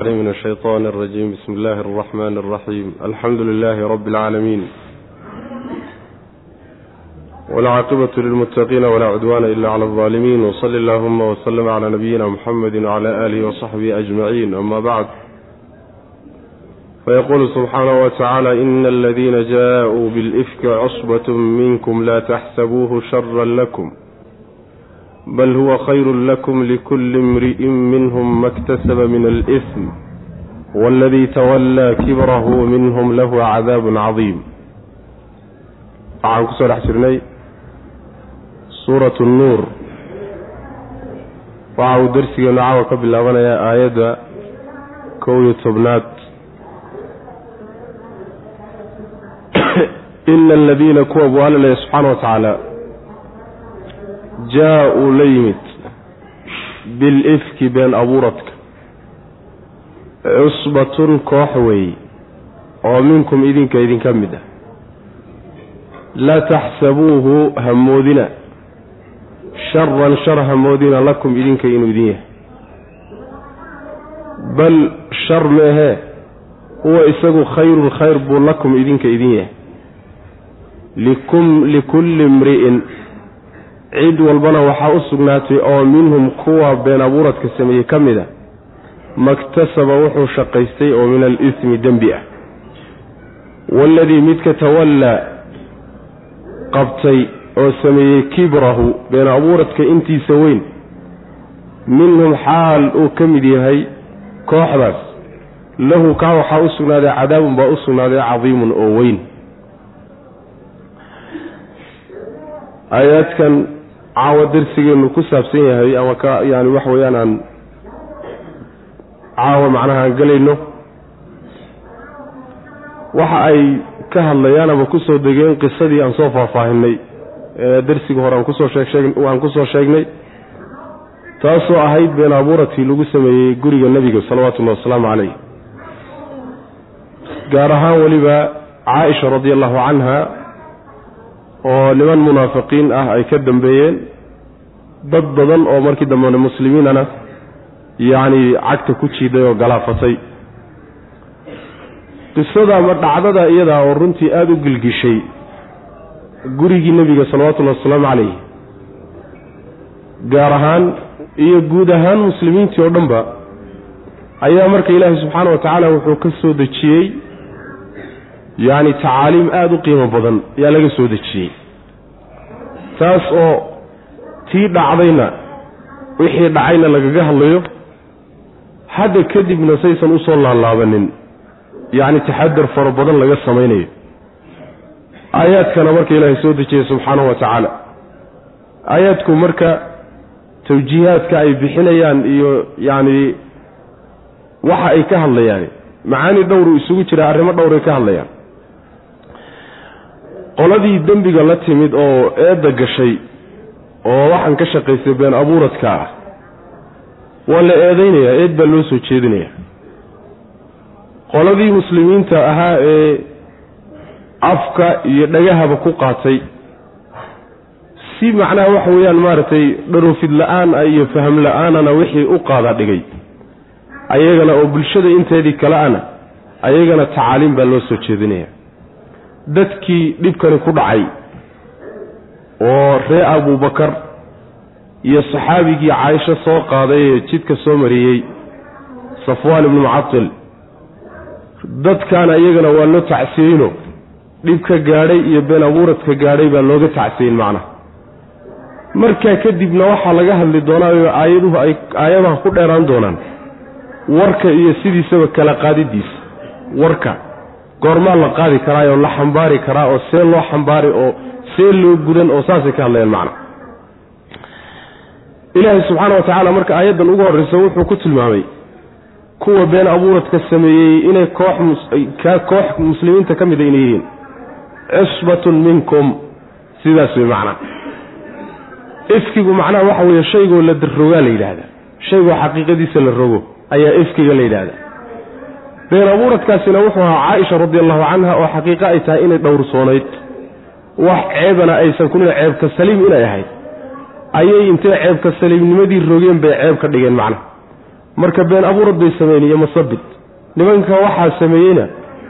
من الشيطان الرجيم بسم الله الرحمن الرحيم الحمد لله رب العالمين والعاقبة للمتقين ولا عدوان إلا على الظالمين وصل اللهم وسلم على نبينا محمد وعلى آله وصحبه أجمعين أما بعد فيقول سبحانه وتعالى إن الذين جاءوا بالإفك عصبة منكم لا تحسبوه شرا لكم bal huwa khayru lakum likulli imri'in minhum ma iktasaba min alإثm waladii tawallaa kibrahu minhum lahu cadaabun cadiim waxaan ku soo dhex jirnay suuratu nuur waxa uu darsigeenu caawa ka bilaabanayaa aayadda kow iyo tobnaad ina aladiina kuwa buu alla leeya subxaana wa tacaala jaa-uu la yimid bilifki been abuuradka. Cusbatun koox weeye oo minkum idinka idinka mid ah. Laa taxsabuuhu hamoodina sharan shar hamoodina lakum idinka inuu idin yahay. Bal shar meehee huwa isagu khayrun khayr buu lakum idinka idin yahay. Likulli imri'in cid walbana waxaa u sugnaatay oo minhum kuwa been abuuradka sameeyey ka mid a maktasaba wuxuu shaqaystay oo min alismi dembi ah. Waaladii midka tawallaa qabtay oo sameeyey kibrahu been abuuradka intiisa weyn minhum xaal uu ka mid yahay kooxdaas. Lahu kaa waxaa u sugnaaday cadaabun baa u sugnaaday cadiimun oo weyn. Aayaadkan caawa darsigeenu ku saabsan yahay ama ka yaani wax weeyaan aan caawa macnaha aan gelayno waxa ay ka hadlayaan ama ku soo degeen qisadii aan soo faahfaahinay ee darsigii hore aan ku soo sheegsheeg aan ku soo sheegnay taasoo ahayd been abuuradkii lagu sameeyey guriga nebiga salawatullahi wasalaamu calayh. Gaar ahaan weliba caaisha radi allahu canha oo niman munaafiqiin ah ay ka dambeeyeen dad badan oo markii dambena muslimiinana yacni cagta ku jiiday oo galaafatay qisada ama dhacdada iyadaa oo runtii aada u gilgishay gurigii nebiga salawatullahi wasalaamu calayh gaar ahaan iyo guud ahaan muslimiintii oo dhanba ayaa marka ilaahay subxaana wa tacaala wuxuu ka soo dejiyey yacni tacaaliim aada u qiimo badan ayaa laga soo dejiyey. Taas oo tii dhacdayna wixii dhacayna lagaga hadlayo hadda kadibna saysan u soo laalaabanin yacni taxadar fara badan laga samaynayo. Aayaadkana marka ilaahay soo dejiyey subxaanahu wa tacaala. Aayaadku marka tawjiihaadka ay bixinayaan iyo yacni waxa ay ka hadlayaan macaani dhowru isugu jira arrimo dhowray ka hadlayaan. Qoladii dembiga la timid oo eedda gashay oo waxaan ka shaqaystay been abuuradka ah. Waa la eedaynayaa eed baa loo soo jeedinayaa qoladii muslimiinta ahaa ee afka iyo dhagahaba ku qaatay si macnaha waxa weeyaan maaragtay dharofid la'aan ah iyo faham la'aanana wixii u qaada dhigay. Ayagana oo bulshada inteedii kale ana ayagana tacaaliim baa loo soo jeedinaya. Dadkii dhibkani ku dhacay oo ree abubakar iyo saxaabigii caaisho soo qaaday ee jidka soo mariyey safwaan ibnu mucatil dadkaana iyagana waa loo tacsiyeyno dhibka gaadhay iyo been abuuradka gaadhay baa looga tacsiyeyn macnaha markaa kadibna waxaa laga hadli doonaayo aayaduhu ay aayadaha ku dheeraan doonaan warka iyo sidiisaba kala qaadidiisa. Warka goormaa la qaadi karaayoo la xambaari karaa oo see loo xambaari oo see loo gudan oo saasay ka hadlayaan macna ilaahay subxaana wa tacaala marka aayaddan ugu horreysa wuxuu ku tilmaamay kuwa been abuuradka sameeyey inay koox koox muslimiinta ka mida inay yihiin. Cisbatun minkum sidaas wey macnaa ifkigu macnaha waxa weeye shaygoo la rogaa la yidhaahdaa. Shaygoo xaqiiqadiisa la rogo ayaa ifkiga la yidhaahdaa. Been abuuradkaasina wuxuu ahaa caaisha radi allahu canha oo xaqiiqo ay tahay inay dhowrsoonayd wax ceebana aysan kunina ceebka saliim inay ahayd. Ayay intay ceebka saliimnimadii rogeen bay ceeb ka dhigeen macnaha marka been abuurad bay sameeyeen iyo masabid nimanka waxaa sameeyeyna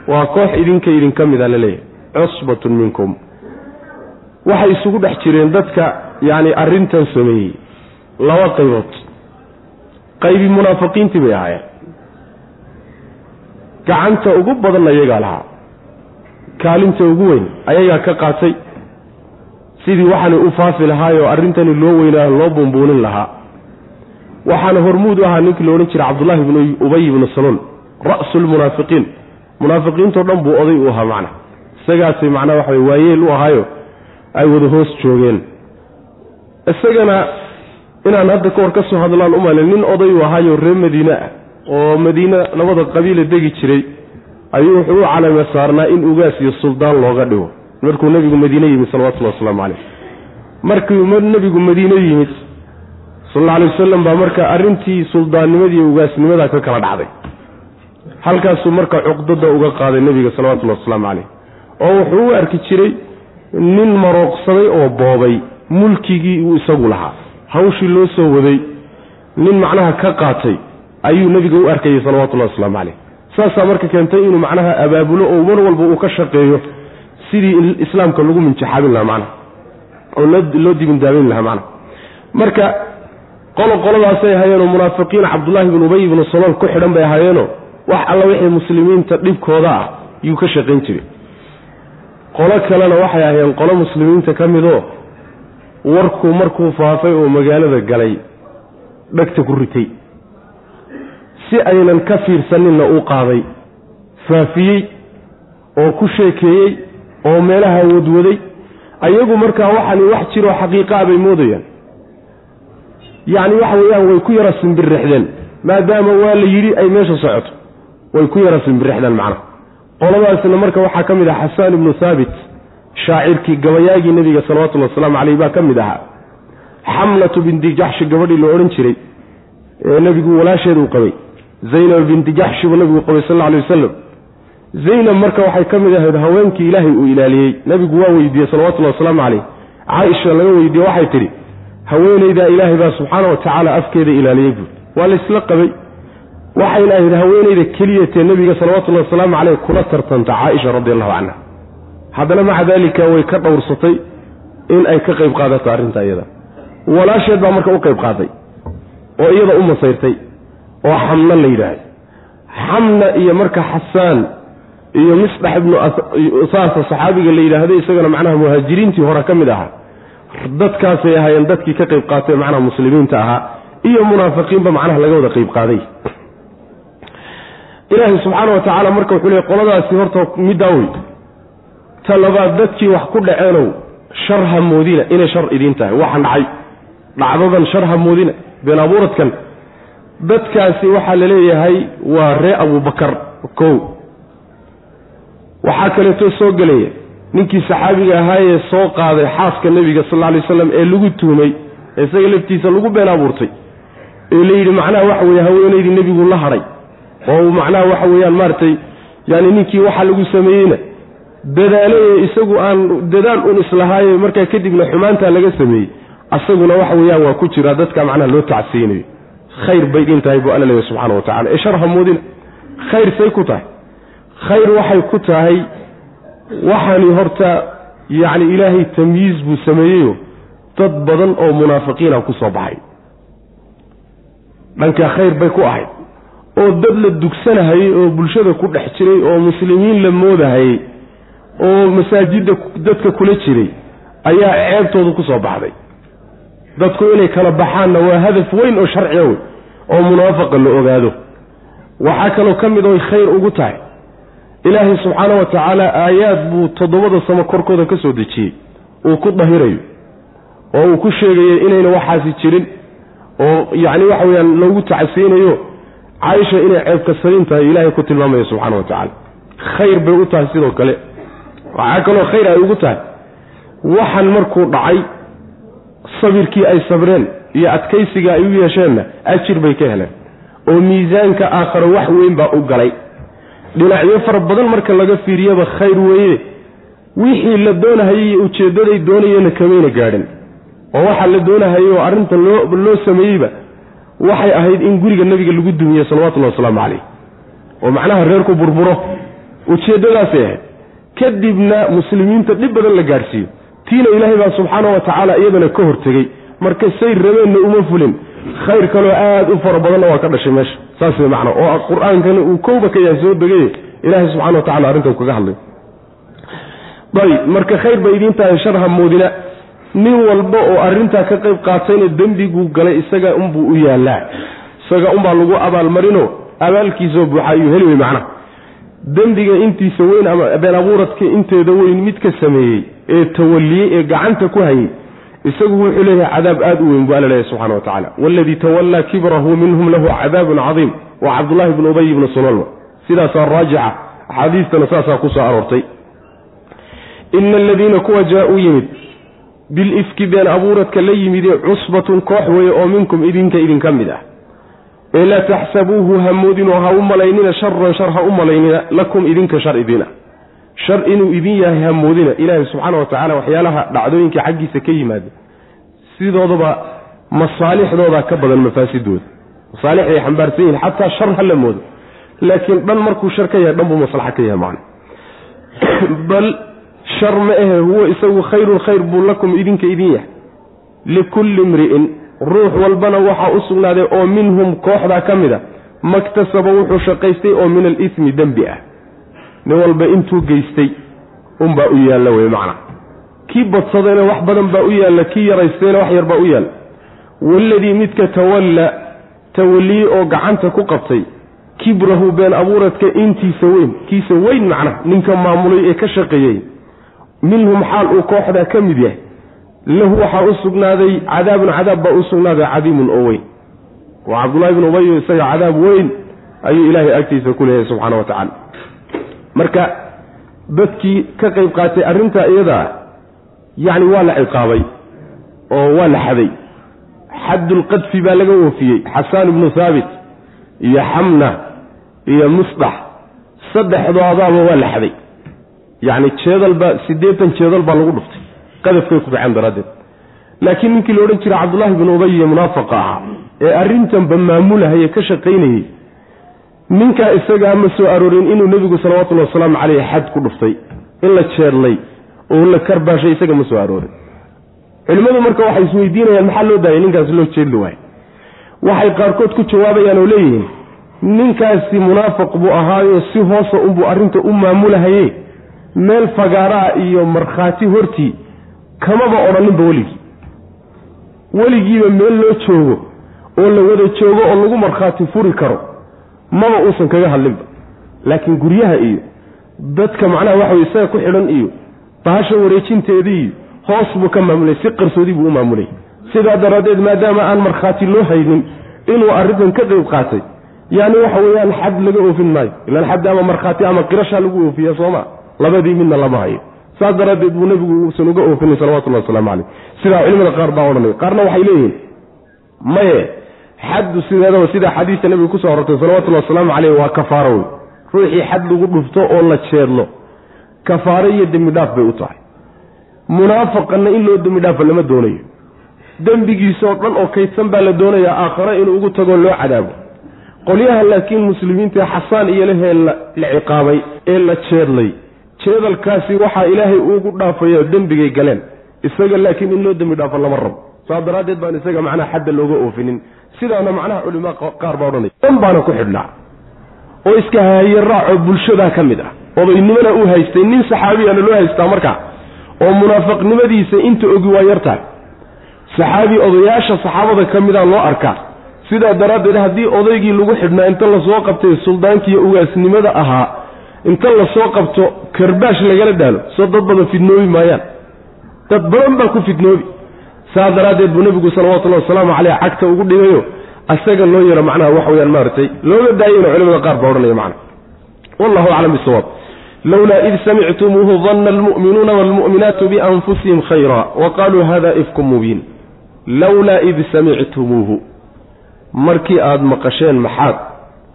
waa koox idinka idinka mida la leeyahay cusbatun minkum. Waxay isugu dhex jireen dadka yacni arrintan sameeyey. Laba qaybood. Qaybi munaafiqiintii bay ahaayeen. Gacanta ugu badanna iyagaa lahaa kaalinta ugu weyn ayagaa ka qaatay. Sidii waxaanay u faafi lahaayoo arrintani loo weynaa loo buunbuunin lahaa. Waxaana hormuud u ahaa ninkii la odhan jiray cabdullaahi ibnu ubay ibnu saluul ra'su lmunaafiqiin munaafiqiintao dhan buu oday u ahaa macna. Isagaasay macnaa waxa way waayeel u ahaayo ay wada hoos joogeen. Isagana inaan hadda ka hor ka soo hadlaan umale nin oday u ahaayo reer madiine ah oo madiine labada qabiila degi jiray ayuu wuxuu u calama saarnaa in ugaas iyo suldaan looga dhigo. Markuu nebigu madiine yimid salawatullahi wasalaamu caleyh markuu nebigu madiine yimid sal alla alay wasalam baa marka arrintii suldaannimada iyo ugaasnimada ka kala dhacday. Halkaasuu marka cuqdada uga qaaday nebiga salawatullahi wasalaamu caleyh oo wuxuu u arki jiray nin marooqsaday oo boobay mulkigii uu isagu lahaa. Hawshii loo soo waday nin macnaha ka qaatay ayuu nebiga u arkayay salawatullahi wasalaamu caleyh saasaa marka keentay inuu macnaha abaabulo oo mar walba uu ka shaqeeyo sidii islaamka lagu minjaxaabin lahaa macnaha oo loo dibindaabayn lahaa macnaha. Marka qolo qoladaasay ahaayeenoo munaafiqiin cabdullaahi ibnu ubay ibnu salool ku xidhan bay ahaayeenoo wax alla wixii muslimiinta dhibkooda ah yuu ka shaqayn jiray. Qolo kalena waxay ahaayeen qolo muslimiinta ka midoo warkuu markuu faafay oo magaalada galay dhegta ku ritay si aynan ka fiirsaninna uu qaaday. Faafiyey oo ku sheekeeyey oo meelaha wadwaday. Ayagu markaa waxani wax jiroo xaqiiqaa bay moodayaan. Yacni waxa weeyaan way ku yara simbirrixdeen maadaama waa la yidhi ay meesha socoto. Way ku yara simbirrixdeen macnaha qoladaasna marka waxaa ka mid ah xasaan ibnu haabit shaacirkii gabayaagii nebiga salawatullhi wasalaamu caleyh baa ka mid ahaa. Xamlatu binti jaxshi gabadhii la odhan jiray ee nebigu walaasheeda uu qabay zaynab binti jaxshi buu nebigu qabay sal alay wasalam zaynab marka waxay ka mid ahayd haweenkii ilaahay uu ilaaliyey. Nebigu waa weydiiyey salawatullahi wasalaamu caleyh caaisha laga weydiiye waxay tidhi haweenaydaa ilaahay baa subxaana wa tacaala afkeeda ilaaliyey buud waa laysla qabay. Waxayna ahayd haweenayda keliyatee nebiga salawatullahi wasalaamu caleyh kula tartanta caaisha radi allahu canha haddana maca daalika way ka dhowrsatay in ay ka qayb qaadato arrinta iyada. Walaasheed baa marka u qayb qaaday oo iyada u masayrtay oo xamna la yidhaahdo xamna iyo marka xasaan iyo misdax ibnu usaasa saxaabiga la yidhaahdo isagana macnaha muhaajiriintii hore ka mid ahaa. Dadkaasay ahaayeen dadkii ka qayb qaatay macnaha muslimiinta ahaa iyo munaafiqiinba macnaha laga wada qayb qaaday. Ilaahay subxaana wa tacaala marka wuxuu leey qoladaasi horta middaa wey ta labaad dadkii wax ku dhaceenow shar ha moodina inay shar idiin tahay. Waxaan dhacay dhacdadan shar ha moodina been abuuradkan dadkaasi waxaa la leeyahay waa ree abubakar kow. Waxaa kaleeto soo gelaya ninkii saxaabiga ahaayee soo qaaday xaaska nebiga sal alay waslam ee lagu tuumay ee isaga laftiisa lagu been abuurtay ee la yidhi macnaha waxa weye haweenaydii nebigu la hadhay oo macnaha waxa weeyaan maaragtay yani ninkii waxa lagu sameeyeyna dadaalaye isagu aan dadaal un islahaaye markaa kadibna xumaantaa laga sameeyey. Asaguna waxa weeyaan waa ku jira dadka macnaha loo tacsiyeynayo khayr bay dhin tahay buu alla leeyahy subxana wa tacala ee shar ha moodina khayr say ku tahay. Khayr waxay ku tahay waxaani horta yacni ilaahay tamyiiz buu sameeyeyo dad badan oo munaafiqiina ku soo baxay. Dhanka khayr bay ku ahayd. Oo dad la dugsanahayey oo bulshada ku dhex jiray oo muslimiin la moodahayey oo masaajidda dadka kula jiray ayaa ceebtooda ku soo baxday dadku inay kala baxaanna waa hadaf weyn oo sharciga wey oo munaafaqa la ogaado. Waxaa kaloo ka mid oy khayr ugu tahay. Ilaahay subxaana wa tacaala aayaad buu toddobada samo korkooda ka soo dejiyey. Uu ku dahirayo. Oo uu ku sheegayo inayna waxaasi jirin. Oo yacni waxa weeyaan loogu tacasiynayo caaisha inay ceebkasadin tahay ilaahay ku tilmaamaya subxana wa tacaala khayr bay u tahay sidoo kale. Waxaa kaloo khayr ay ugu tahay. Waxan markuu dhacay sabirkii ay sabreen iyo adkaysiga ay u yeesheenna ajir bay ka heleen. Oo miisaanka aakharo wax weyn baa u galay. Dhinacyo fara badan marka laga fiiriyaba khayr weeye wixii la doonahayay iyo ujeeddaday doonayeenna kamayna gaadhin. Oo waxaa la doonahayay oo arrintan loo loo sameeyeyba waxay ahayd in guriga nebiga lagu dumiye salawatullahi wasalaamu calayh. Oo macnaha reerku burburo ujeeddadaasay ahayd. Kadibna muslimiinta dhib badan la gaadhsiiyo tiina ilaahay baa subxaana wa tacaala iyadana ka hortegey. Marka say rabeenna uma fulin khayr kaloo aada u fara badanna waa ka dhashay meesha. Saas way macnaa oo qur'aankana uu kowba ka yahay soo degay ilaahay subxana wa tacala arrintan kaga hadlay. Ayb marka khayr bay idiin tahay shar ha moodina nin walba oo arrintaa ka qayb qaatayna dembiguu galay isaga unbuu u yaallaa. Isaga unbaa lagu abaalmarino abaalkiisoo buuxa ayuu heli wey macnaha dembiga intiisa weyn ama been abuuradka inteeda weyn midka sameeyey ee tawaliyey ee gacanta ku hayay isagu wuxuu leeyahay cadaab aada u weyn buu alla leeyahy subxana wa tacala waaladii tawallaa kibrahu minhum lahu cadaabun cadiim waa cabdullahi bnu ubay ibnu sunalma sidaasaa raajixa axaadiistana saasaa ku soo aroortay. Ina aladiina kuwa jaa-uu yimid bilifki been abuuradka la yimidee cusbatun koox weeye oo minkum idinka idinka mid ah ee laa taxsabuuhu hamoodinoo ha u malaynina sharan shar ha u malaynina lakum idinka shar idina shar inuu idin yahay hamoodina ilaahay subxaana wa tacaala waxyaalaha dhacdooyinka xaggiisa ka yimaada sidoodaba masaalixdooda ka badan mafaasidooda masaalixday xambaarsan yihiin xataa shar ha la moodo. Laakiin dhan markuu shar ka yahay dhan buu maslaxa ka yahay macna. Bal shar ma ahe huwa isagu khayrun khayr buu lakum idinka idin yahay. Likulli imri'in ruux walbana waxaa u sugnaaday oo minhum kooxdaa ka mid a maktasaba wuxuu shaqaystay oo min alismi dembi ah. Nin walba intuu geystay unbaa u yaalla wey macna. Kii badsadayna wax badan baa u yaalla kii yaraystayna wax yar baa u yaalla. Waaladii midka tawalla tawalliye oo gacanta ku qabtay kibrahu been abuuradka intiisa weyn kiisa weyn macnaha ninka maamulay ee ka shaqeeyey minhum xaal uu kooxdaa ka mid yahay lahu waxaa u sugnaaday cadaabun cadaab baa u sugnaaday cadiimun oo weyn. Waa cabdullahi bn ubayo isaga cadaab weyn ayuu ilaahay agtiisa ku leeyahay subxaana wa tacaala. Marka dadkii ka qayb qaatay arrintaa iyadaa yacni waa la ciqaabay oo waa la xaday. Xaddulqadfi baa laga oofiyey xasaan ibnu haabit iyo xamna iyo musdax saddexdoodaaba waa la xaday. Yacni jeedalba siddeetan jeedal baa lagu dhuftay qadafkay ku kaceen daraaddeed. Laakiin ninkii la odhan jiray cabdullaahi binu ubay iyo munaafaqa ahaa ee arrintanba maamulahayee ka shaqaynayey ninkaa isagaa ma soo aroorin inuu nebigu salawatullahi wasalaamu caleyh xad ku dhuftay in la jeedlay oo la karbaashay isaga ma soo aroorin. Culimmadu marka waxay isweydiinayaan maxaa loo daayay? Ninkaas loo jeedli waayo waxay qaarkood ku jawaabayaan oo leeyihiin ninkaasi munaafiq buu ahaayo si hoosa unbuu arrinta u maamulahaye meel fagaaraa iyo markhaati hortii kamaba odhaninba weligii weligiiba meel loo joogo oo la wada joogo oo lagu markhaati furi karo maba uusan kaga hadlinba laakiin guryaha iyo dadka macnaha waxa way isaga ku xidhan iyo bahasha wareejinteedii iyo hoos buu ka maamulay si qarsoodi buu u maamulay. Sidaa daraaddeed maadaama aan markhaati loo haynin inuu arrintan ka qayb qaatay yani waxa weeyaan xad laga oofin maayo. Ilaan xad ama markhaati ama qirashaa lagu oofiya sooma labadii midna lama hayo saas daraaddeed buu nebigu uusan uga oofinin salawatullahi wasalaamu caleyh sidaa culimada qaar baa odhanaya qaarna waxay leeyihiin maye xaddu sideedaba sidaa xadiista nebiga ku soo horortay salawatullahi wasalaamu caleyh waa kafaaro wey ruuxii xad lagu dhufto oo la jeedlo kafaaro iyo dembi dhaaf bay u tahay. Munaafaqanna in loo dembi dhaafo lama doonayo. Dembigiisoo dhan oo kaydsan baa la doonayaa aakhare inuu ugu tagoo loo cadaabo qolyaha laakiin muslimiinta xasaan iyo lehee la ciqaabay ee la jeedlay jeedalkaasi waxaa ilaahay ugu dhaafaya dembigay galeen. Isaga laakiin in loo dembi dhaafo lama rabo. Saas daraaddeed baan isaga macnaha xadda looga oofinin. Sidaana macnaha culimaa qaar baa odhanaya. Dan baana ku xidhnaa oo iska haaye raacoo bulshadaa ka mid ah. Odaynimana uu haystay nin saxaabiyana loo haystaa markaa oo munaafiqnimadiisa inta ogi waa yartahay saxaabi odayaasha saxaabada ka mida loo arkaa sidaa daraaddeed haddii odaygii lagu xidhnaa inta la soo qabtay suldaankiiyo ugaasnimada ahaa inta la soo qabto karbaash lagala dhaalo soo dad badan fidnoobi maayaan. Dad badan baa ku fidnoobi. Saa daraaddeed buu nebigu salawatullahi wasalaamu caleyh cagta ugu dhigayo asaga loo yaro macnaha wax weyaan maaragtay looga daayayna culimada qaar baa odhanaya macna. Wallahu aclam bisawaab lowlaa id samictumuuhu danna almu'minuuna waalmu'minaatu bianfusihim khayra wa qaluu hada ifkum mubiin. Lowlaa id samictumuuhu. Markii aada maqasheen maxaad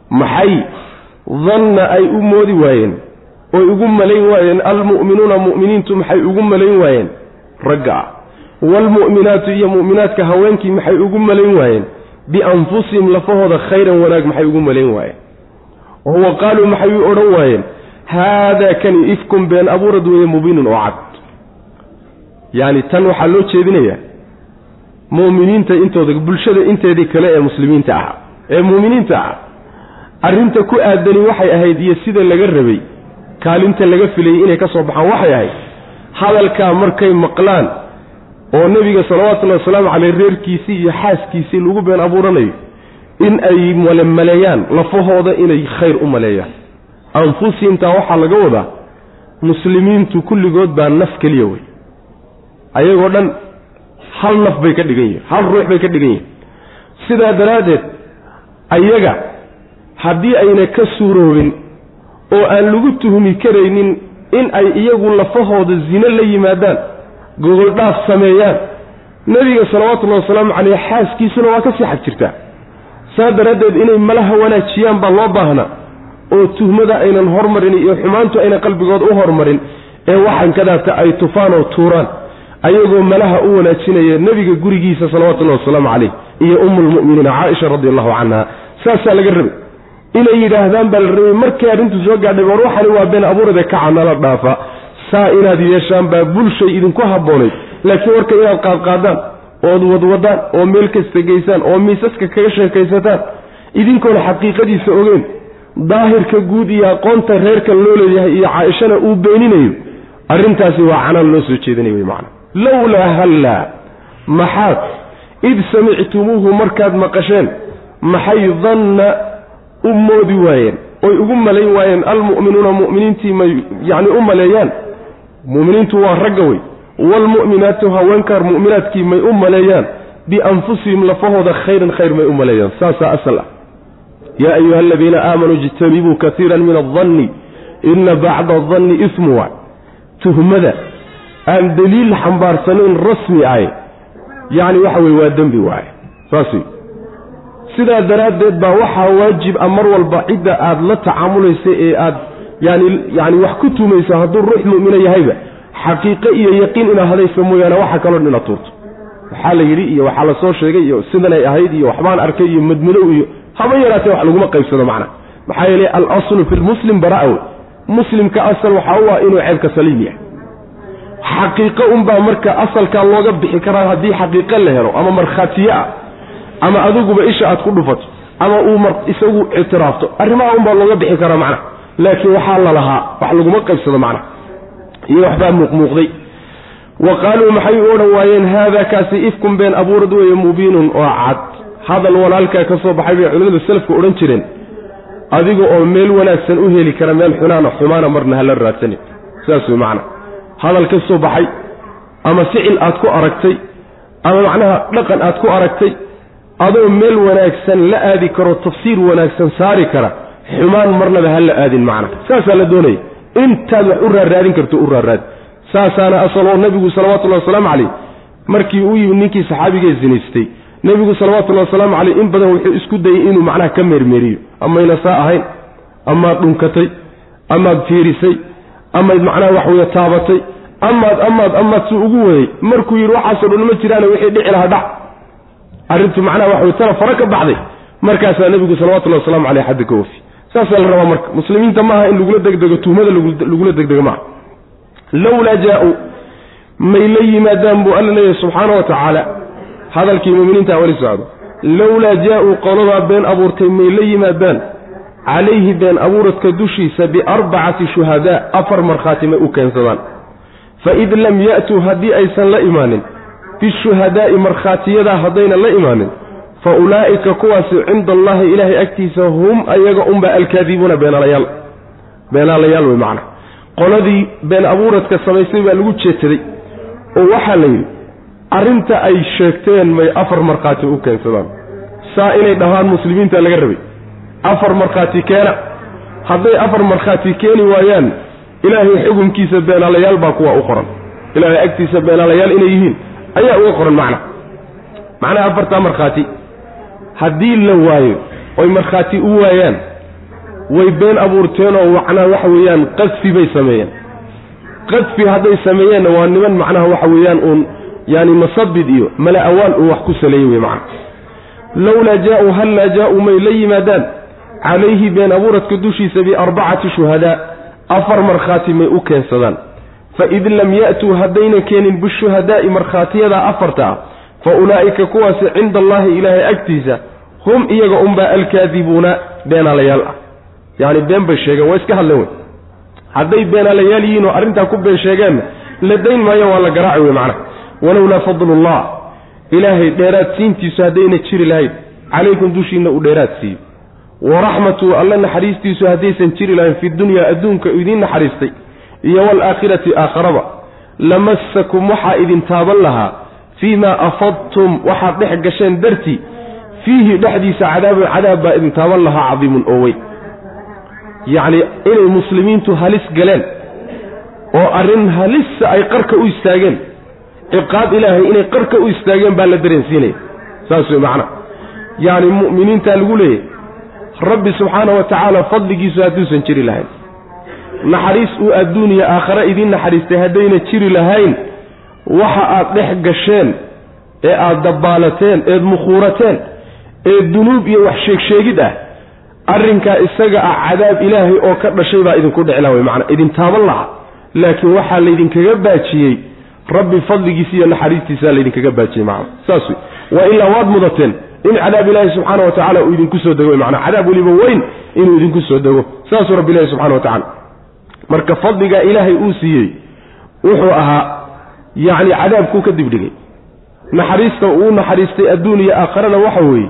maxay danna ay u moodi waayeen oy ugu malayn waayeen almu'minuuna mu'miniintu maxay ugu malayn waayeen? Ragga ah. Waalmu'minaatu iyo mu'minaadka haweenkii maxay ugu malayn waayeen? Bianfusihim lafahooda khayran wanaag maxay ugu malayn waayeen? Wahuwa qaaluu maxay u odhan waayeen? Haadaa kani ifkun been abuurad weeye mubiinun oo cad. Yacni tan waxaa loo jeedinayaa mu'miniinta intooda bulshada inteedii kale ee muslimiinta ah ee mu'miniinta ah arrinta ku aadani waxay ahayd iyo sida laga rabay kaalinta laga filayay inay ka soo baxaan waxay ahayd hadalkaa markay maqlaan oo nebiga salawatullahi wasalaamu caleyh reerkiisii iyo xaaskiisii lagu been abuuranayo in ay malemaleeyaan lafahooda inay khayr u maleeyaan. Anfusihimtaa waxaa laga wadaa muslimiintu kulligood baa naf keliya wey. Ayagoo dhan hal naf bay ka dhigan yihiin hal ruux bay ka dhigan yihiin sidaa daraaddeed ayaga haddii ayna ka suuroobin oo aan lagu tuhmi karaynin in ay iyagu lafahooda zine la yimaadaan gogoldhaaf sameeyaan nebiga salawatullahi wasalaamu caleyh xaaskiisuna waa ka sii xag jirtaa. Saa daraaddeed inay malaha wanaajiyaan baa loo baahnaa oo tuhmada aynan hormarin iyo xumaantu aynan qalbigooda u hormarin ee waxaan kadaata ay tufaan oo tuuraan ayagoo malaha u wanaajinaya nebiga gurigiisa salawatullahi wasalaamu caleyh iyo ummulmu'miniina caaisha radi allahu canha. Saasaa laga rabay inay yidhaahdaan baa la rabay markay arrintu soo gaadhay war waxani waa been abuurade kaca nala dhaafa. Saa inaad yeeshaan baa bulshay idinku habboonayd. Laakiin warka inaad qaadqaadaan ood wadwadaan oo meel kasta geysaan oo miisaska kaga sheekaysataan idinkoona xaqiiqadiisa ogeen daahirka guud iyo aqoonta reerka loo leeyahay iyo caaishana uu beeninayo arrintaasi waa canaan loo soo jeedinay wey macana lowlaa hallaa maxaad id samictumuuhu markaad maqasheen maxay danna u moodi waayeen oy ugu malayn waayeen almu'minuuna mu'miniintii may yacni u maleeyaan. Mu'miniintu waa ragga wey. Waalmu'minaatu haweenkaar mu'minaadkii may u maleeyaan. Bianfusihim lafahooda khayran khayr may u maleeyaan. Saasaa asal ah. Yaa ayuha aladiina aamanuu ijtanibuu kaiira min aldanni ina bacda adanni ismu waay tuhmada. Aan daliil xambaarsanayn rasmi ahy yacni waxa weye waa dembi waaye saas wey sidaa daraaddeed baa waxaa waajib a mar walba cidda aad la tacaamulaysa ee aad yani yani wax ku tumayso hadduu ruux mu'mino yahayba xaqiiqo iyo yaqiin inaad hadayso mooyaane waxa kaloo dhan inaad tuurto. Waxaa la yidhi iyo waxaa la soo sheegay iyo sidanay ahayd iyo waxbaan arkay iyo madmadow iyo haba yaraatee wax laguma qaybsado macna. Maxaa yeelay alaslu fi lmuslim bara'a wey muslimka asal waxaa u ah inuu ceebka saliim yahay. Xaqiiqo unbaa marka asalkaa looga bixi karaa haddii xaqiiqo la helo ama markhaatiye ah ama adiguba isha aad ku dhufato ama uu mar isagu ictiraafto arrimaha unbaa looga bixi karaa macna. Laakiin waxaa la lahaa wax laguma qaybsado macna. Iyo waxbaa muuqmuuqday. Wa qaaluu maxay u odhan waayeen haada kaasi ifkun been abuurad weeye mubiinun oo cad. Hadal walaalkaa ka soo baxay bay culimmadu salafku odhan jireen. Adiga oo meel wanaagsan u heli kara meel xunaana xumaana marna hala raadsanin. Saas wey macna. Hadal ka soo baxay ama ficil aad ku aragtay ama macnaha dhaqan aad ku aragtay adoo meel wanaagsan la aadi karo tafsiir wanaagsan saari kara xumaan marnaba ha la aadin macna. Saasaa la doonaya. Intaad wax u raarraadin karto u raarraadi saasaana asaloo nebigu salawatullahi wasalaamu calayh markii uu yimid ninkii saxaabigee zinaystay nebigu salawatullahi wasalaamu caleyh in badan wuxuu isku dayey inuu macnaha ka meermeeriyo. Amayna saa ahayn amaad dhunkatay amaad fiirisay amayd macnaha wax weeye taabatay amaad amaad amaad suu ugu waday markuu yidhi waxaasoo dhan ma jiraane wixii dhici lahaa dhac arrintu macnaha wax wey tana fara ka baxday. Markaasaa nebigu salawatullahi wasalamu caleyh xadda ka oofi saasaa la rabaa marka muslimiinta maaha in lagula degdego tuhmada lagula degdego maaha. Lowlaa jaa-uu may la yimaadaan buu alla leeyahay subxaana wa tacaala hadalkii muminiinta wali socdo lowlaa jaa-uu qoladaa been abuurtay may la yimaadaan. Calayhi been abuuradka dushiisa biarbacati shuhadaa afar markhaati may u keensadaan. Faid lam ya'tuu haddii aysan la imaanin bishuhadaa'i markhaatiyadaa haddaynan la imaanin fa ulaa'ika kuwaasi cinda allahi ilaahay agtiisa hum ayaga unba alkaadibuuna beenaalayaal. Beenaalayaal wey macna. Qoladii been abuuradka samaysay baa lagu jeedsaday oo waxaa la yidhi arrinta ay sheegteen may afar markhaati u keensadaan. Saa inay dhahaan muslimiinta laga rabay. Afar markhaati keena. Hadday afar markhaati keeni waayaan ilaahay xukunkiisa beenaalayaal baa kuwa u qoran. Ilaahay agtiisa beenaalayaal inay yihiin ayaa uga qoran macna. Macnaha afartaa markhaati haddii la waayo oy markhaati u waayaan way been abuurteenoo macnaha waxa weeyaan qadfi bay sameeyeen qadfi hadday sameeyeenna waa niman macnaha waxa weeyaan uun yaani masabid iyo mala awaal uu wax ku saleeyey wey macna. Lowlaa jaa-uu hallaa jaa-uu may la yimaadaan calayhi been abuuradka dushiisa biarbacati shuhadaa afar markhaati may u keensadaan faid lam ya'tuu haddayna keenin bishuhadaa'i markhaatiyada afarta ah fa ulaa'ika kuwaasi cinda allaahi ilaahay agtiisa hum iyaga unbaa alkaadibuuna beenaalayaal ah yacni been bay sheegeen waa iska hadleen wey hadday beenaalayaal yihiin oo arrintaa ku been sheegeenna la dayn maayo waa la garaaci wey macnaha walowlaa fadlullah ilaahay dheeraad siintiisu haddayna jiri lahayn calaykum dushiinna uu dheeraad siiyo waraxmatu alle naxariistiisu haddaysan jiri lahayn fi dunyaa adduunka idiin naxariistay iyo waalaakhirati aakharaba lamassakum waxaa idin taaban lahaa fii maa afadtum waxaad dhex gasheen dartii fiihi dhexdiisa cadaabun cadaab baa idin taaban lahaa cadiimun oo weyn. Yacni inay muslimiintu halis galeen oo arrin halisa ay qarka u istaageen ciqaab ilaahay inay qarka u istaageen baa la dareensiinaya. Saas wey macnaha yacni mu'miniintaa lagu leeyahy rabbi subxaana wa tacaala fadligiisu hadduusan jiri lahayn naxariis uu adduuniya aakhare idiin naxariistay haddayna jiri lahayn waxa aad dhex gasheen ee aad dabbaalateen eed mukhuurateen ee dunuub iyo wax sheegsheegid ah arrinkaa isaga ah cadaab ilaahay oo ka dhashay baa idinku dhici laha wey macnaa idin taaban laha laakiin waxaa laydinkaga baajiyey rabbi fadligiisa iyo naxariistiisaa laydinkaga baajiyey macna saas wey waa ilaa waad mudateen in cadaab ilaahi subxaana wa tacala uu idinku soo dego macnaa cadaab weliba weyn inuu idinku soo dego saasuu rabbi ilahi subxana wa tacala marka fadligaa ilaahay uu siiyey wuxuu ahaa yacni cadaabkuu ka dibdhigay. Naxariista uu naxariistay adduun iyo aakharana waxa weeye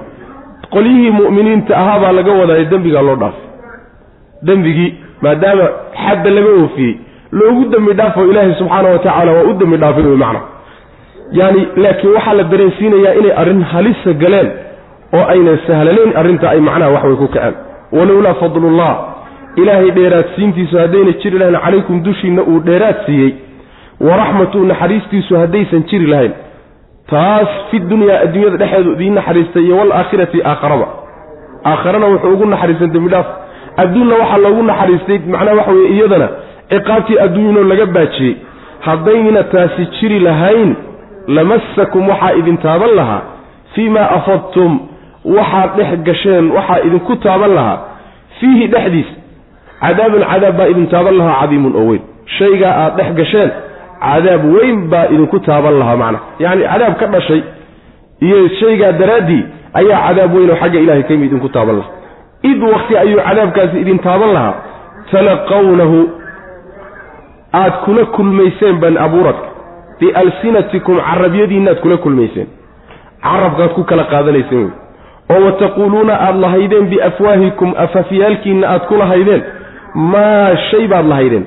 qolyihii mu'miniinta ahaa baa laga wadaayo dembigaa loo dhaafay dembigii maadaama xadda laga oofiyey loogu dembi dhaafo ilaahay subxaana wa tacaala waa u dembi dhaafay wey macna yaani laakiin waxaa la dareensiinayaa inay arrin halisa galeen oo aynan sahlanayn arrinta ay macnaha wax way ku kaceen. Walowlaa fadlullah ilaahay dheeraadsiintiisu haddayna jiri lahayn calaykum dushiinna uu dheeraad siiyey waraxmatu naxariistiisu haddaysan jiri lahayn taas fi dunyaa adduunyada dhexeedu idiin naxariistay iyo waalaakhirati aakharaba. Aakharana wuxuu ugu naxariistay dembidhaaf adduunna waxaa loogu naxariistay macnaha waxa weye iyadana ciqaabtii adduunyano laga baajiyey. Haddayna taasi jiri lahayn lamassakum waxaa idin taaban lahaa. Fii maa afadtum waxaad dhex gasheen waxaa idinku taaban lahaa. Fiihi dhexdiis cadaabun cadaab baa idin taaban lahaa cadiimun oo weyn. Shaygaa aad dhex gasheen cadaab weyn baa idinku taaban lahaa macnaha yacni cadaab ka dhashay iyo shaygaa daraaddii ayaa cadaab weyn oo xagga ilahay kayimi idinku taaban lahaa. Id wakti ayuu cadaabkaasi idin taaban lahaa. Talaqawnahu aad kula kulmayseen ban abuuradka. Bialsinatikum carabyadiinnaad kula kulmayseen. Carabkaad ku kala qaadanayseen. Wey oo wataquuluuna aada lahaydeen biafwaahikum afafyaalkiinna aad ku lahaydeen maa shay baad lahaydeen.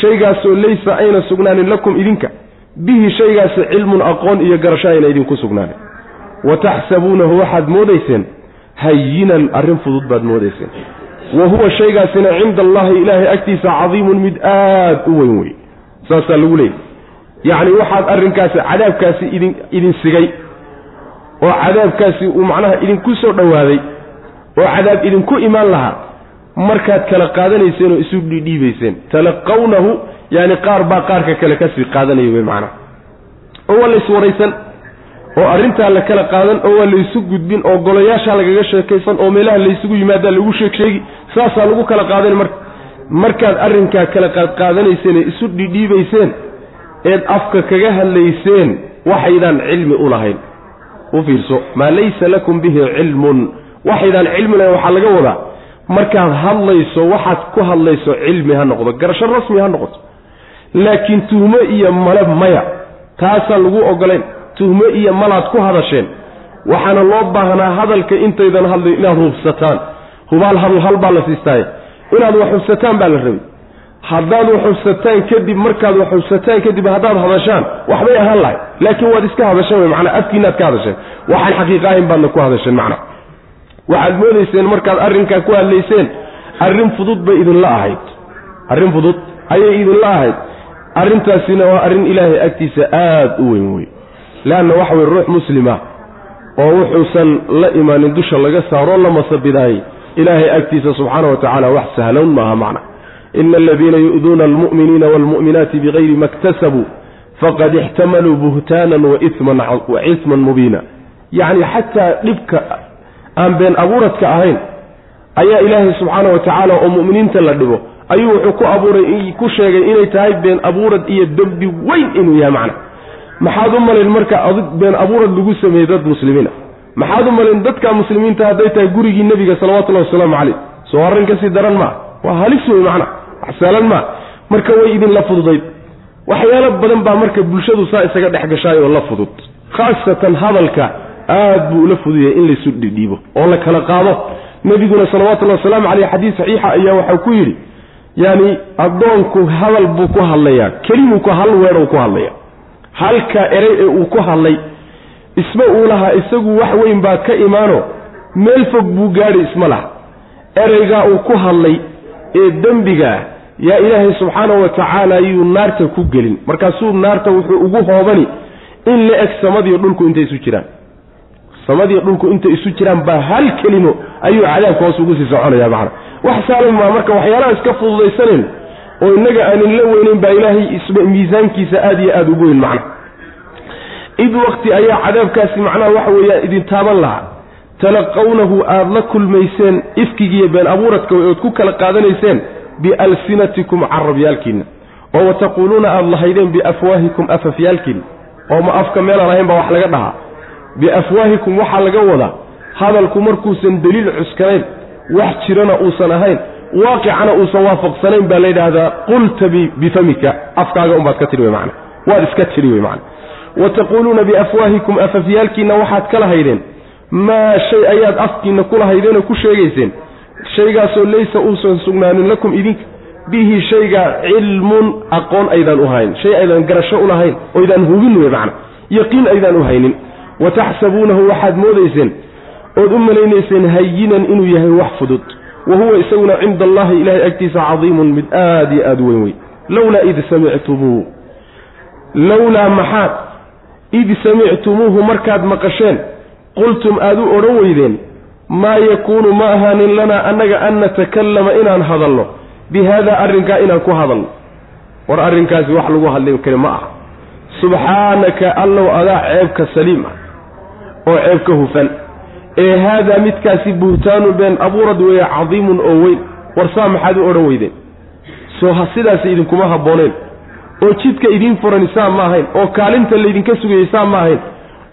Shaygaasoo laysa ayna sugnaanin lakum idinka. Bihi shaygaasi cilmun aqoon iyo garasho ayna idinku sugnaanin. Wa taxsabuunahu waxaad moodayseen. Hayinan arrin fudud baad moodayseen. Wa huwa shaygaasina cinda allahi ilaahay agtiisa cadiimun mid aad u weyn wey saasaa lagu leeyay yacni waxaad arrinkaasi cadaabkaasi idin idin sigay. Oo cadaabkaasi uu macnaha idinku soo dhowaaday oo cadaab idinku imaan lahaa markaad kala qaadanayseen oo isu dhidhiibayseen talaqawnahu yaani qaar baa qaarka kale ka sii qaadanaya wey macnaha oo waa lays waraysan oo arrintaa la kala qaadan oo waa laysu gudbin oo golayaashaa lagaga sheekaysan oo meelaha laysugu yimaadaa lagu sheeg sheegi saasaa lagu kala qaadan marka markaad arrinkaa kala qaadqaadanayseen ee isu dhidhiibayseen eed afka kaga hadlayseen waxaydaan cilmi u lahayn. U fiirso maa laysa lakum bihi cilmun? Waxaydaan cilmi lahayn waxaa laga wadaa markaad hadlayso waxaad ku hadlayso cilmi ha noqdo garasho rasmi ha noqoto. Laakiin tuhmo iyo male maya taasaan lagu ogolayn. Tuhmo iyo malaad ku hadasheen waxaana loo baahnaa hadalka intaydan hadlay inaad hubsataan hubaal hadal hal baa la siistaaye. Inaad wax hubsataan baa la rabay. Haddaad wax hubsataan kadib markaad wax hubsataan kadib haddaad hadashaan waxbay ahaan lahay laakiin waad iska hadasheen wey macnaa afkiinaad ka hadasheen. Waxaan xaqiiqa ahayn baadna ku hadasheen macnaa waxaad moodayseen markaad arrinkaa ku hadlayseen arrin fudud bay idinla ahayd. Arrin fudud ayay idinla ahayd. Arrintaasina waa arrin ilaahay agtiisa aada u weyn wey leanna waxa weye ruux muslima oo wuxuusan la imaanin dusha laga saaroo la masabidaayey ilaahay agtiisa subxaana wa tacaala wax sahlown maaha macna. Ina aladiina yu'duuna almu'miniina waalmu'minaati bigayri ma iktasabuu faqad ixtamaluu buhtaanan wa isman mubiina. Yacni xataa dhibka aan been abuuradka ahayn ayaa ilaahay subxaana wa tacaala oo mu'miniinta la dhibo ayuu wuxuu ku abuuray ku sheegay inay tahay been abuurad iyo dembi weyn inuu yahay macna. Maxaad u malayn marka adig been abuurad lagu sameeyey dad muslimiina maxaad u malayn dadka muslimiinta hadday tahay gurigii nebiga salawatullahi wasalaamu caleyh soo arrin ka sii daran maa waa halis wey macna. Wax saalan maa marka way idinla fududayd. Waxyaalo badan baa marka bulshadu saa isaga dhex gashaay oo la fudud. Khaasatan hadalka aad buu ula fududyahay in laysu dhidhiibo oo la kala qaado. Nebiguna salawatullahi wasalaamu caleyh xadiis saxiixa ayaa waxau ku yidhi yani addoonku hadal buu ku hadlayaa kelimuu ku hal weedhou ku hadlaya halka erey ee uu ku hadlay isma uu lahaa isagu wax weyn baa ka imaano meel fog buu gaadhi isma laha. Ereygaa uu ku hadlay ee dembigaah yaa ilaahay subxaanahu wa tacaala yuu naarta ku gelin. Markaasuu naarta wuxuu ugu hoobani in la eg samadiiyo dhulku intay isu jiraan samadiiyo dhulku intay isu jiraan baa hal kelimo ayuu cadaabka hoos ugu sii soconaya macana wax saalan maa marka waxyaalaha iska fududaysanen oo innaga aanin la weynayn baa ilaahay miisaankiisa aada iyo aada ugu weyn macna. Id waqti ayaa cadaabkaasi macnaha waxa weeyaan idin taaban lahaa. Talaqawnahu aada la kulmayseen ifkigiiyo been abuuradka ood ku kala qaadanayseen bialsinatikum carabyaalkiinna oo wataquuluuna aada lahaydeen biafwaahikum afafyaalkiinna. Oo ma afka meelaan ahayn baa wax laga dhahaa biafwaahikum waxaa laga wadaa hadalku markuusan deliil cuskanayn wax jirana uusan ahayn waaqicana uusan waafaqsanayn baa la yidhaahdaa qulta bifamika afkaaga unbaad ka tidhi wey macana waad iska tidhi wey macana wa taquuluuna biafwaahikum afafyaalkiinna waxaad ka lahaydeen maa shay ayaad afkiinna ku lahaydeenoo ku sheegayseen shaygaasoo laysa uusan sugnaanin lakum idinka bihi shaygaa cilmun aqoon aydaan u hayn shay aydaan garasho u lahayn oydaan hubin wey macana yaqiin aydaan u haynin wa taxsabuunahu waxaad moodayseen ood u malaynayseen hayinan inuu yahay wax fudud wa huwa isaguna cinda allahi ilahay agtiisa cadiimun mid aada iyo aada u weyn wey lowlaa id samictumuuhu lowlaa maxaad id samictumuuhu markaad maqasheen qultum aad u odhan weydeen maa yakuunu ma ahaanin lanaa annaga an natakallama inaan hadalno bi haada arrinkaa inaan ku hadalno war arrinkaasi wax lagu hadli kari ma aha subxaanaka allow adaa ceebka saliim ah oo ceebka hufan. Ee haadaa midkaasi buhtaanu been abuurad weeye cadiimun oo weyn war saa maxaad u odhan weydeen? Soo sidaasi idinkuma habbooneen oo jidka idiin furani saa ma ahayn oo kaalinta laydinka sugayay saa ma ahayn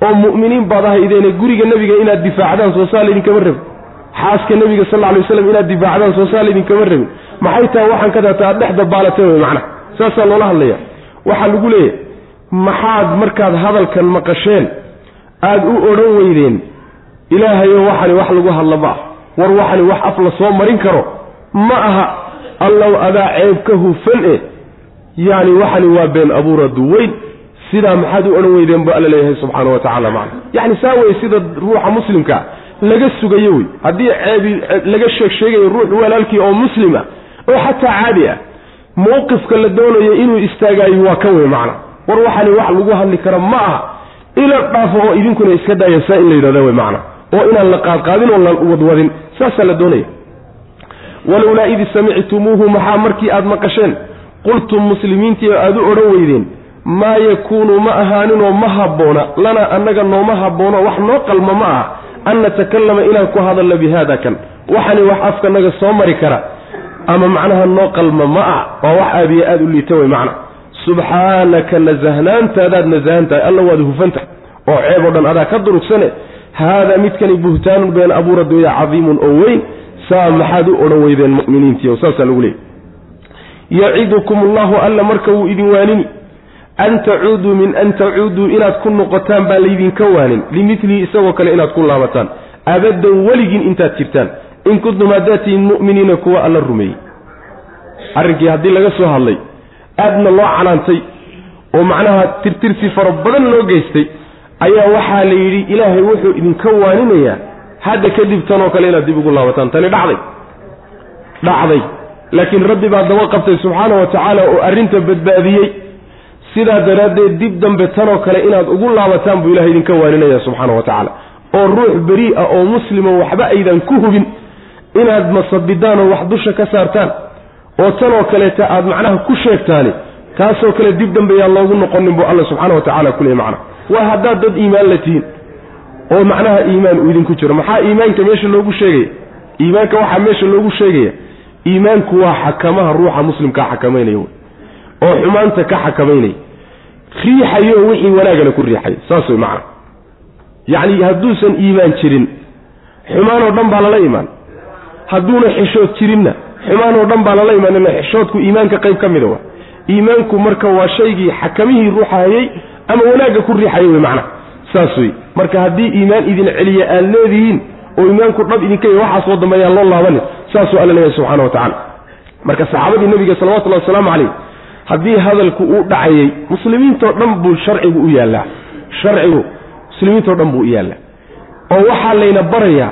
oo mu'miniin baad ahaydeene guriga nebiga inaad difaacdaan soo saa laydinkama rabin. Xaaska nebiga sal alay waslam inaad difaacdaan soo saa laydinkama rabin. Maxay tahay waxaan ka taata aad dhex dabaalateen wey macnaha saasaa loola hadlaya waxaa lagu leeyahay maxaad markaad hadalkan maqasheen aada u odhan weydeen ilaahayo waxani wax lagu hadla ma ah war waxani wax af la soo marin karo ma aha. Allow adaa ceeb ka hufan e yacni waxani waa been abuuradu weyn sidaa maxaad u odhan weydeen bu alla leeyahay subxaana wa tacala macna. Yacni saa wey sida ruuxa muslimkaa laga sugayo wey. Haddii ceebi laga sheeg sheegayo ruux walaalkii oo muslima oo xataa caadi ah mowqifka la doonayo inuu istaagaayo waa kan wey macna. War waxani wax lagu hadli kara ma aha ila dhaafo oo idinkuna iska daaya saa in la yidhahda wey macna oo inaan la qaadqaadin oo la wadwadin saasaa la doonaya. Walowlaa id samictumuuhu maxaa markii aad maqasheen? qultum muslimiintii aad u odhan weydeen maa yakuunu ma ahaaninoo ma habboona lanaa annaga nooma habboono wax noo qalma ma aha an natakallama inaan ku hadalno bi haada kan. waxani wax afkanaga soo mari kara ama macnaha noo qalma ma ah waa wax aad iyo aada u liita wey macna subxaanaka nasahnaantaadaad nasahan tahay alla waad hufantahay. oo ceeb oo dhan adaa ka durugsane haadaa midkani buhtaanun been abuurad weeye cadiimun oo weyn saa maxaad u odhan weydeen mu'miniintiio saasaa lagu leeyay yacidukum allahu alla marka wuu idin waanini an tacuuduu min an tacuuduu inaad ku noqotaan baa laydinka waanin limilihi isagoo kale inaad ku laabataan. Abadan weligiin intaad jirtaan in kuntum haddaad mu'miniina kuwa alla rumeeyey. Arrinkii haddii laga soo hadlay aadna loo canaantay oo macnaha tirtirsi fara badan loo geystay ayaa waxaa la yidhi ilaahay wuxuu idinka waaninayaa hadda kadib tanoo kale inaad dib ugu laabataan. Tani dhacday. Dhacday. Laakiin rabbi baa daba qabtay subxaana wa tacaala oo arrinta badbaadiyey. Sidaa daraaddeed dib dambe tanoo kale inaad ugu laabataan buu ilahay idinka waaninaya subxaana wa tacaala. Oo ruux beri ah oo muslimo waxba aydan ku hubin inaad masabidaan oo wax dusha ka saartaan oo tanoo kaleeta aad macnaha ku sheegtaani taasoo kale dib dambe yaan loogu noqonin buu alla subxaana wa tacala ku leey macna. Waa haddaad dad iimaan la tihiin oo macnaha iimaan uu idinku jiro. Maxaa iimaanka meesha loogu sheegaya? Iimaanka waxaa meesha loogu sheegaya iimaanku waa xakamaha ruuxa muslimkaa xakamaynaya wey oo xumaanta ka xakamaynaya riixayo wixii wanaagana ku riixaya saas way macna. Yacni hadduusan iimaan jirin xumaan oo dhan baa lala imaan. Hadduuna xishood jirinna xumaan oo dhan baa lala imaan ila xishoodku iimaanka qayb ka mida wa iimaanku marka waa shaygii xakamihii ruuxa hayay ama wanaagga ku riixaya wey macna saas wey marka haddii iimaan idin celiya aad leedihiin oo iimaanku dhab idinka y waxaa soo dambeeyaan loo laabanin saasuu alla leeyahay subxana wa tacala marka saxaabadii nebiga salawatullahi wasalaamu calayh haddii hadalku uu dhacayay muslimiintoo dhan buu sharcigu u yaallaa sharcigu muslimiintoo dhan buu u yaallaa. Oo waxaa layna barayaa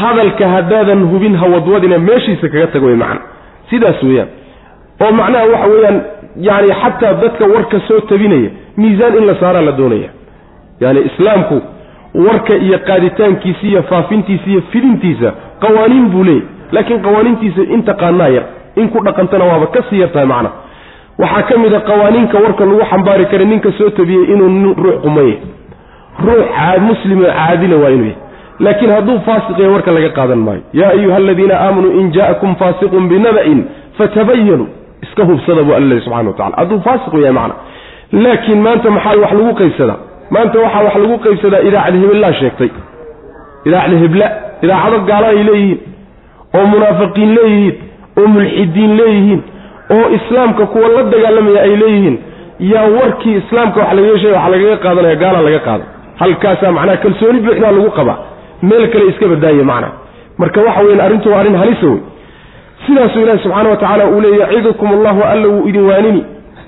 hadalka haddaadan hubin hawadwadina meeshiisa kaga tago way macna. Sidaas weeyaan. Oo macnaha waxa weeyaan yani xataa dadka warka soo tabinaya miisaan in la saaraa la doonaya. Yani islaamku warka iyo qaaditaankiisa iyo faafintiisa iyo fidintiisa qawaaniin buu leeyahy laakiin qawaaniintiisa inta qaanaa yar in ku dhaqantana waaba ka sii yartahay macna. Waxaa ka mid a qawaaniinka warka lagu xambaari kara ninka soo tabiyey inuu ruux qumaya ruux muslimo caadila waa inuu yahy laakiin hadduu faasiq yahay warka laga qaadan maayo. Yaa ayuha aladiina aamanuu in jaa'akum faasiqun binaba'in fatabayanuu iska hubsada buu alla lehy subxana wa tacala hadduu faasiq yahay macna. Laakiin maanta maxaa wax lagu qaybsadaa? Maanta waxaa wax lagu qaybsadaa idaacad hebellaa sheegtay. Idaacad hebla idaacado gaala ay leeyihiin oo munaafiqiin leeyihiin oo mulxidiin leeyihiin oo islaamka kuwa la dagaalamaya ay leeyihiin. Yaa warkii islaamka wax lagaga sheega wax lagaga qaadanaya gaala laga qaada halkaasaa macnaha kalsooni buuxdaa lagu qabaa meel kale iska badaaya macnaha marka waxa weyan arrintu waa arrin halisa wey sidaasuu ilahi subxaana wa tacaala uu leeya yacidukum allahu alla wuu idin waanini.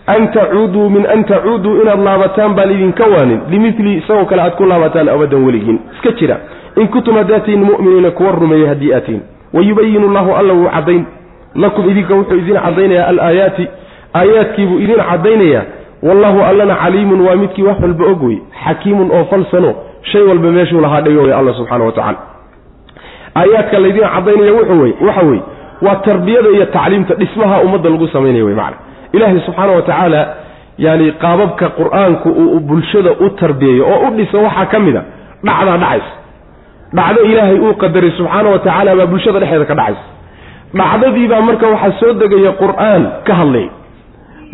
An tacuuduu min an tacuuduu inaad laabataan baan idinka waanin. Limili isagoo kale aad ku laabataan abadan weligiin. Iska jira. In kuntum hadaatiin mu'miniina kuwa rumeeyey haddii aatiin wayubayinu llahu alla wuu caddayn. Lakum idinka wuxuu idin caddaynayaa alaayaati. Aayaadkiibuu idin caddaynayaa. Wallahu allana caliimun waa midkii wax walba og wey xakiimun oo falsano shay walba meeshuu lahaa dhigo wey alla subxana wa tacala aayaadka laydin caddaynaya wuxuu waxa weye waa tarbiyada iyo tacliimta dhismaha ummadda lagu samaynaya wey macana ilaahay subxaana wa tacaala yani qaababka qur'aanku uu bulshada u tarbiyeeyo oo u dhiso waxaa ka mid a dhacdaa dhacaysa. Dhacdo ilaahay uu qadaray subxaana wa tacaala baa bulshada dhexeeda ka dhacaysa. Dhacdadiibaa marka waxaa soo degaya qur'aan ka hadlaya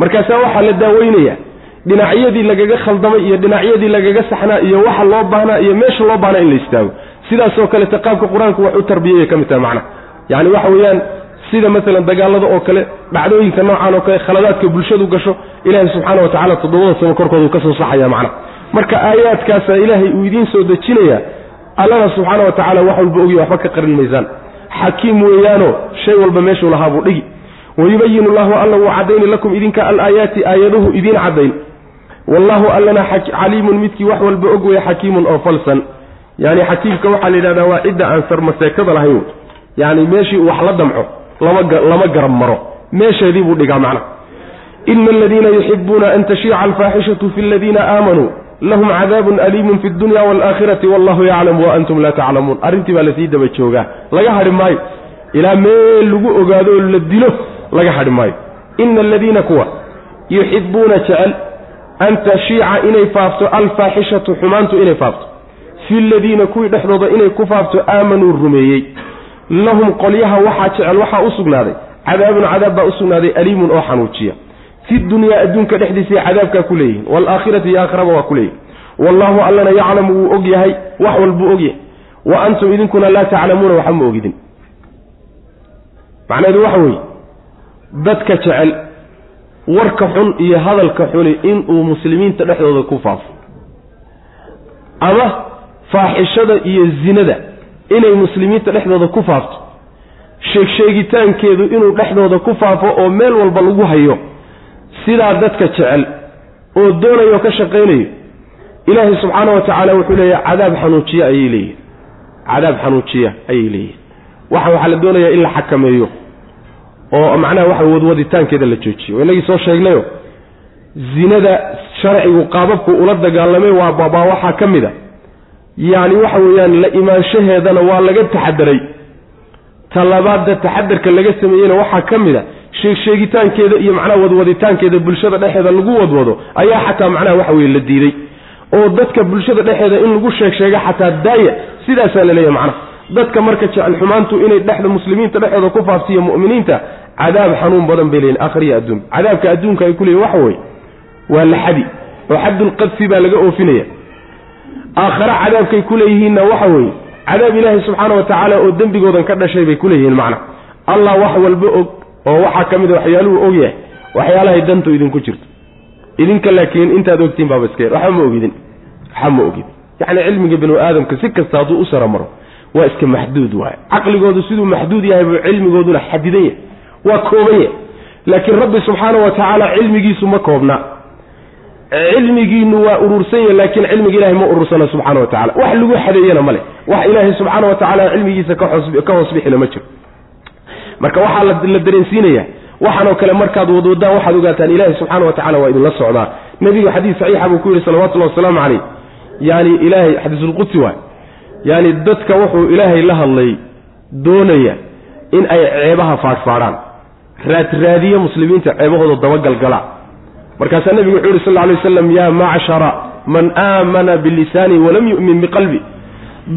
markaasaa waxaa la daaweynaya dhinacyadii lagaga khaldamay iyo dhinacyadii lagaga saxnaa iyo waxa loo baahnaa iyo meesha loo baahnaa in la istaago. Sidaasoo kaleta qaabka qur'aanku wax u tarbiyaya ka mid tahay macnaha yani waxa weeyaan sida maalan dagaalada oo kale dhacdooyinka noocan oo kale khaladaadka bulshadu gasho ilaahay subxaana wa tacala toddobada sano korkoodu ka soo saxaya macna. Marka aayaadkaasa ilaahay uu idiin soo dejinaya allana subxaana wa tacala wax walba ogiy waxba ka qarin maysaan. Xakiim weeyaano shay walba meeshuu lahaa dhigi. Wayubayinu llahu alla wuu caddayni lakum idinka alaayaati aayaduhu idiin caddayn wallahu allana caliimun midkii wax walba og weeye xakiimun oo falsan. Yani xakiimka waxaa la yidhahdaa waa cidda aan sarmaseekada lahayn yani meeshii wax la damco lama garab maro. Meesheedii buu dhigaa macna. Ina aladiina yuxibuuna an tashiica alfaaxishatu fi aladiina aamanuu lahum cadaabun aliimun fi dunya waalaakhirati wallahu yaclamu wa antum laa taclamuun. Arrintii baa la sii daba joogaa. Laga hadhi maayo. Ilaa meel lagu ogaado oo la dilo laga hadhi maayo. Ina aladiina kuwa yuxibuuna jecel an tashiica inay faafto alfaaxishatu xumaantu inay faafto. Fi ladiina kuwii dhexdooda inay ku faafto aamanuu rumeeyey. Lahum qolyaha waxaa jecel waxaa u sugnaaday. Cadaabun cadaab baa u sugnaaday aliimun oo xanuujiya. Fi dunyaa adduunka dhexdiisay cadaabkaa ku leeyihiin waalaakhirati iyo aakhiraba waa ku leeyihiin wallaahu allana yaclamu wuu og yahay. Wax walbuu og yahay. Wa antum idinkuna laa taclamuuna waxba ma ogidin. Macnaheedu waxa weeye dadka jecel warka xun iyo hadalka xuni inuu muslimiinta dhexdooda ku faafo. Ama faaxishada iyo zinada inay muslimiinta dhexdooda ku faafto. Sheegsheegitaankeedu inuu dhexdooda ku faafo oo meel walba lagu hayo sidaa dadka jecel oo doonayo ka shaqaynayo. Ilaahay subxaana wa tacaala wuxuu leeyahay cadaab xanuujiya ayay leeyihiin cadaab xanuujiya ayay leeyihiin waxa waxaa la doonayaa in la xakameeyo oo macnaha waxa wadwaditaankeeda la joojiyo inagii soo sheegnayo zinada sharcigu qaababku ula dagaalamay waa waxaa ka mid a. Yacni waxa weeyaan la imaanshaheedana waa laga taxadaray talabaadda taxadarka laga sameeyeyna waxaa ka mid a sheegsheegitaankeeda iyo macnaha wadwaditaankeeda bulshada dhexeeda lagu wadwado ayaa xataa macnaha waxa weye la diiday. Oo dadka bulshada dhexeeda in lagu sheeg sheega xataa daaya sidaasaa la macnaha. Dadka marka jecel inay dhexda muslimiinta dhexdooda ku faafsiiya mu'miniinta cadaab xanuun badan bay leeyihiin akhriya adduun. Cadaabka adduunka ay ku leeyihiin waxa weeye waa laxadi oo xaddulqadfi baa laga oofinaya. Aakhare cadaabkay ku leeyihiinna waxa weeye cadaab ilaahay subxaana wa tacaala oo dembigoodan ka dhashay bay ku leeyihiin macna. Allah wax walba og oo waxaa ka mid a waxyaaluhu ogyahay waxyaalahay dantu idinku jirto. Idinka laakiin intaad ogtiin baaba iska waxba ma ogidin waxba ma ogidin. Yacni cilmiga binu aadamka si kasta hadduu u saramaro waa iska maxduud waaye caqligoodu siduu maxduud yahay buu cilmigooduna xadidan yahay waa kooban yahay laakiin rabbi subxaana wa tacaala cilmigiisu ma koobna. Cilmigiinu waa urursan yahay laakiin cilmiga ilahay ma urursana subxaana wa tacala wax lagu xadeeyana ma leh. Wax ilaahay subxaana wa tacaala cilmigiisa ka hoos bixina ma jiro. Marka waxaa la dareensiinaya waxaanoo kale markaad wadwadaan waxaad ogaataan ilaahay subxaana wa tacala waa idinla socdaa. Nebigu xadiis saxiixa buu ku yidhi salawatullahi wasalaamu calayh. Yaani ilaahay xadiisulqudsi waay yaani dadka wuxuu ilaahay la hadlay doonaya in ay ceebaha faadhfaadhaan raadraadiye muslimiinta ceebahooda dabagalgala markaasaa nebigu wuxuu yihi sal lla alay waslam yaa macshara man aamana bilisaani walam yu'min biqalbi.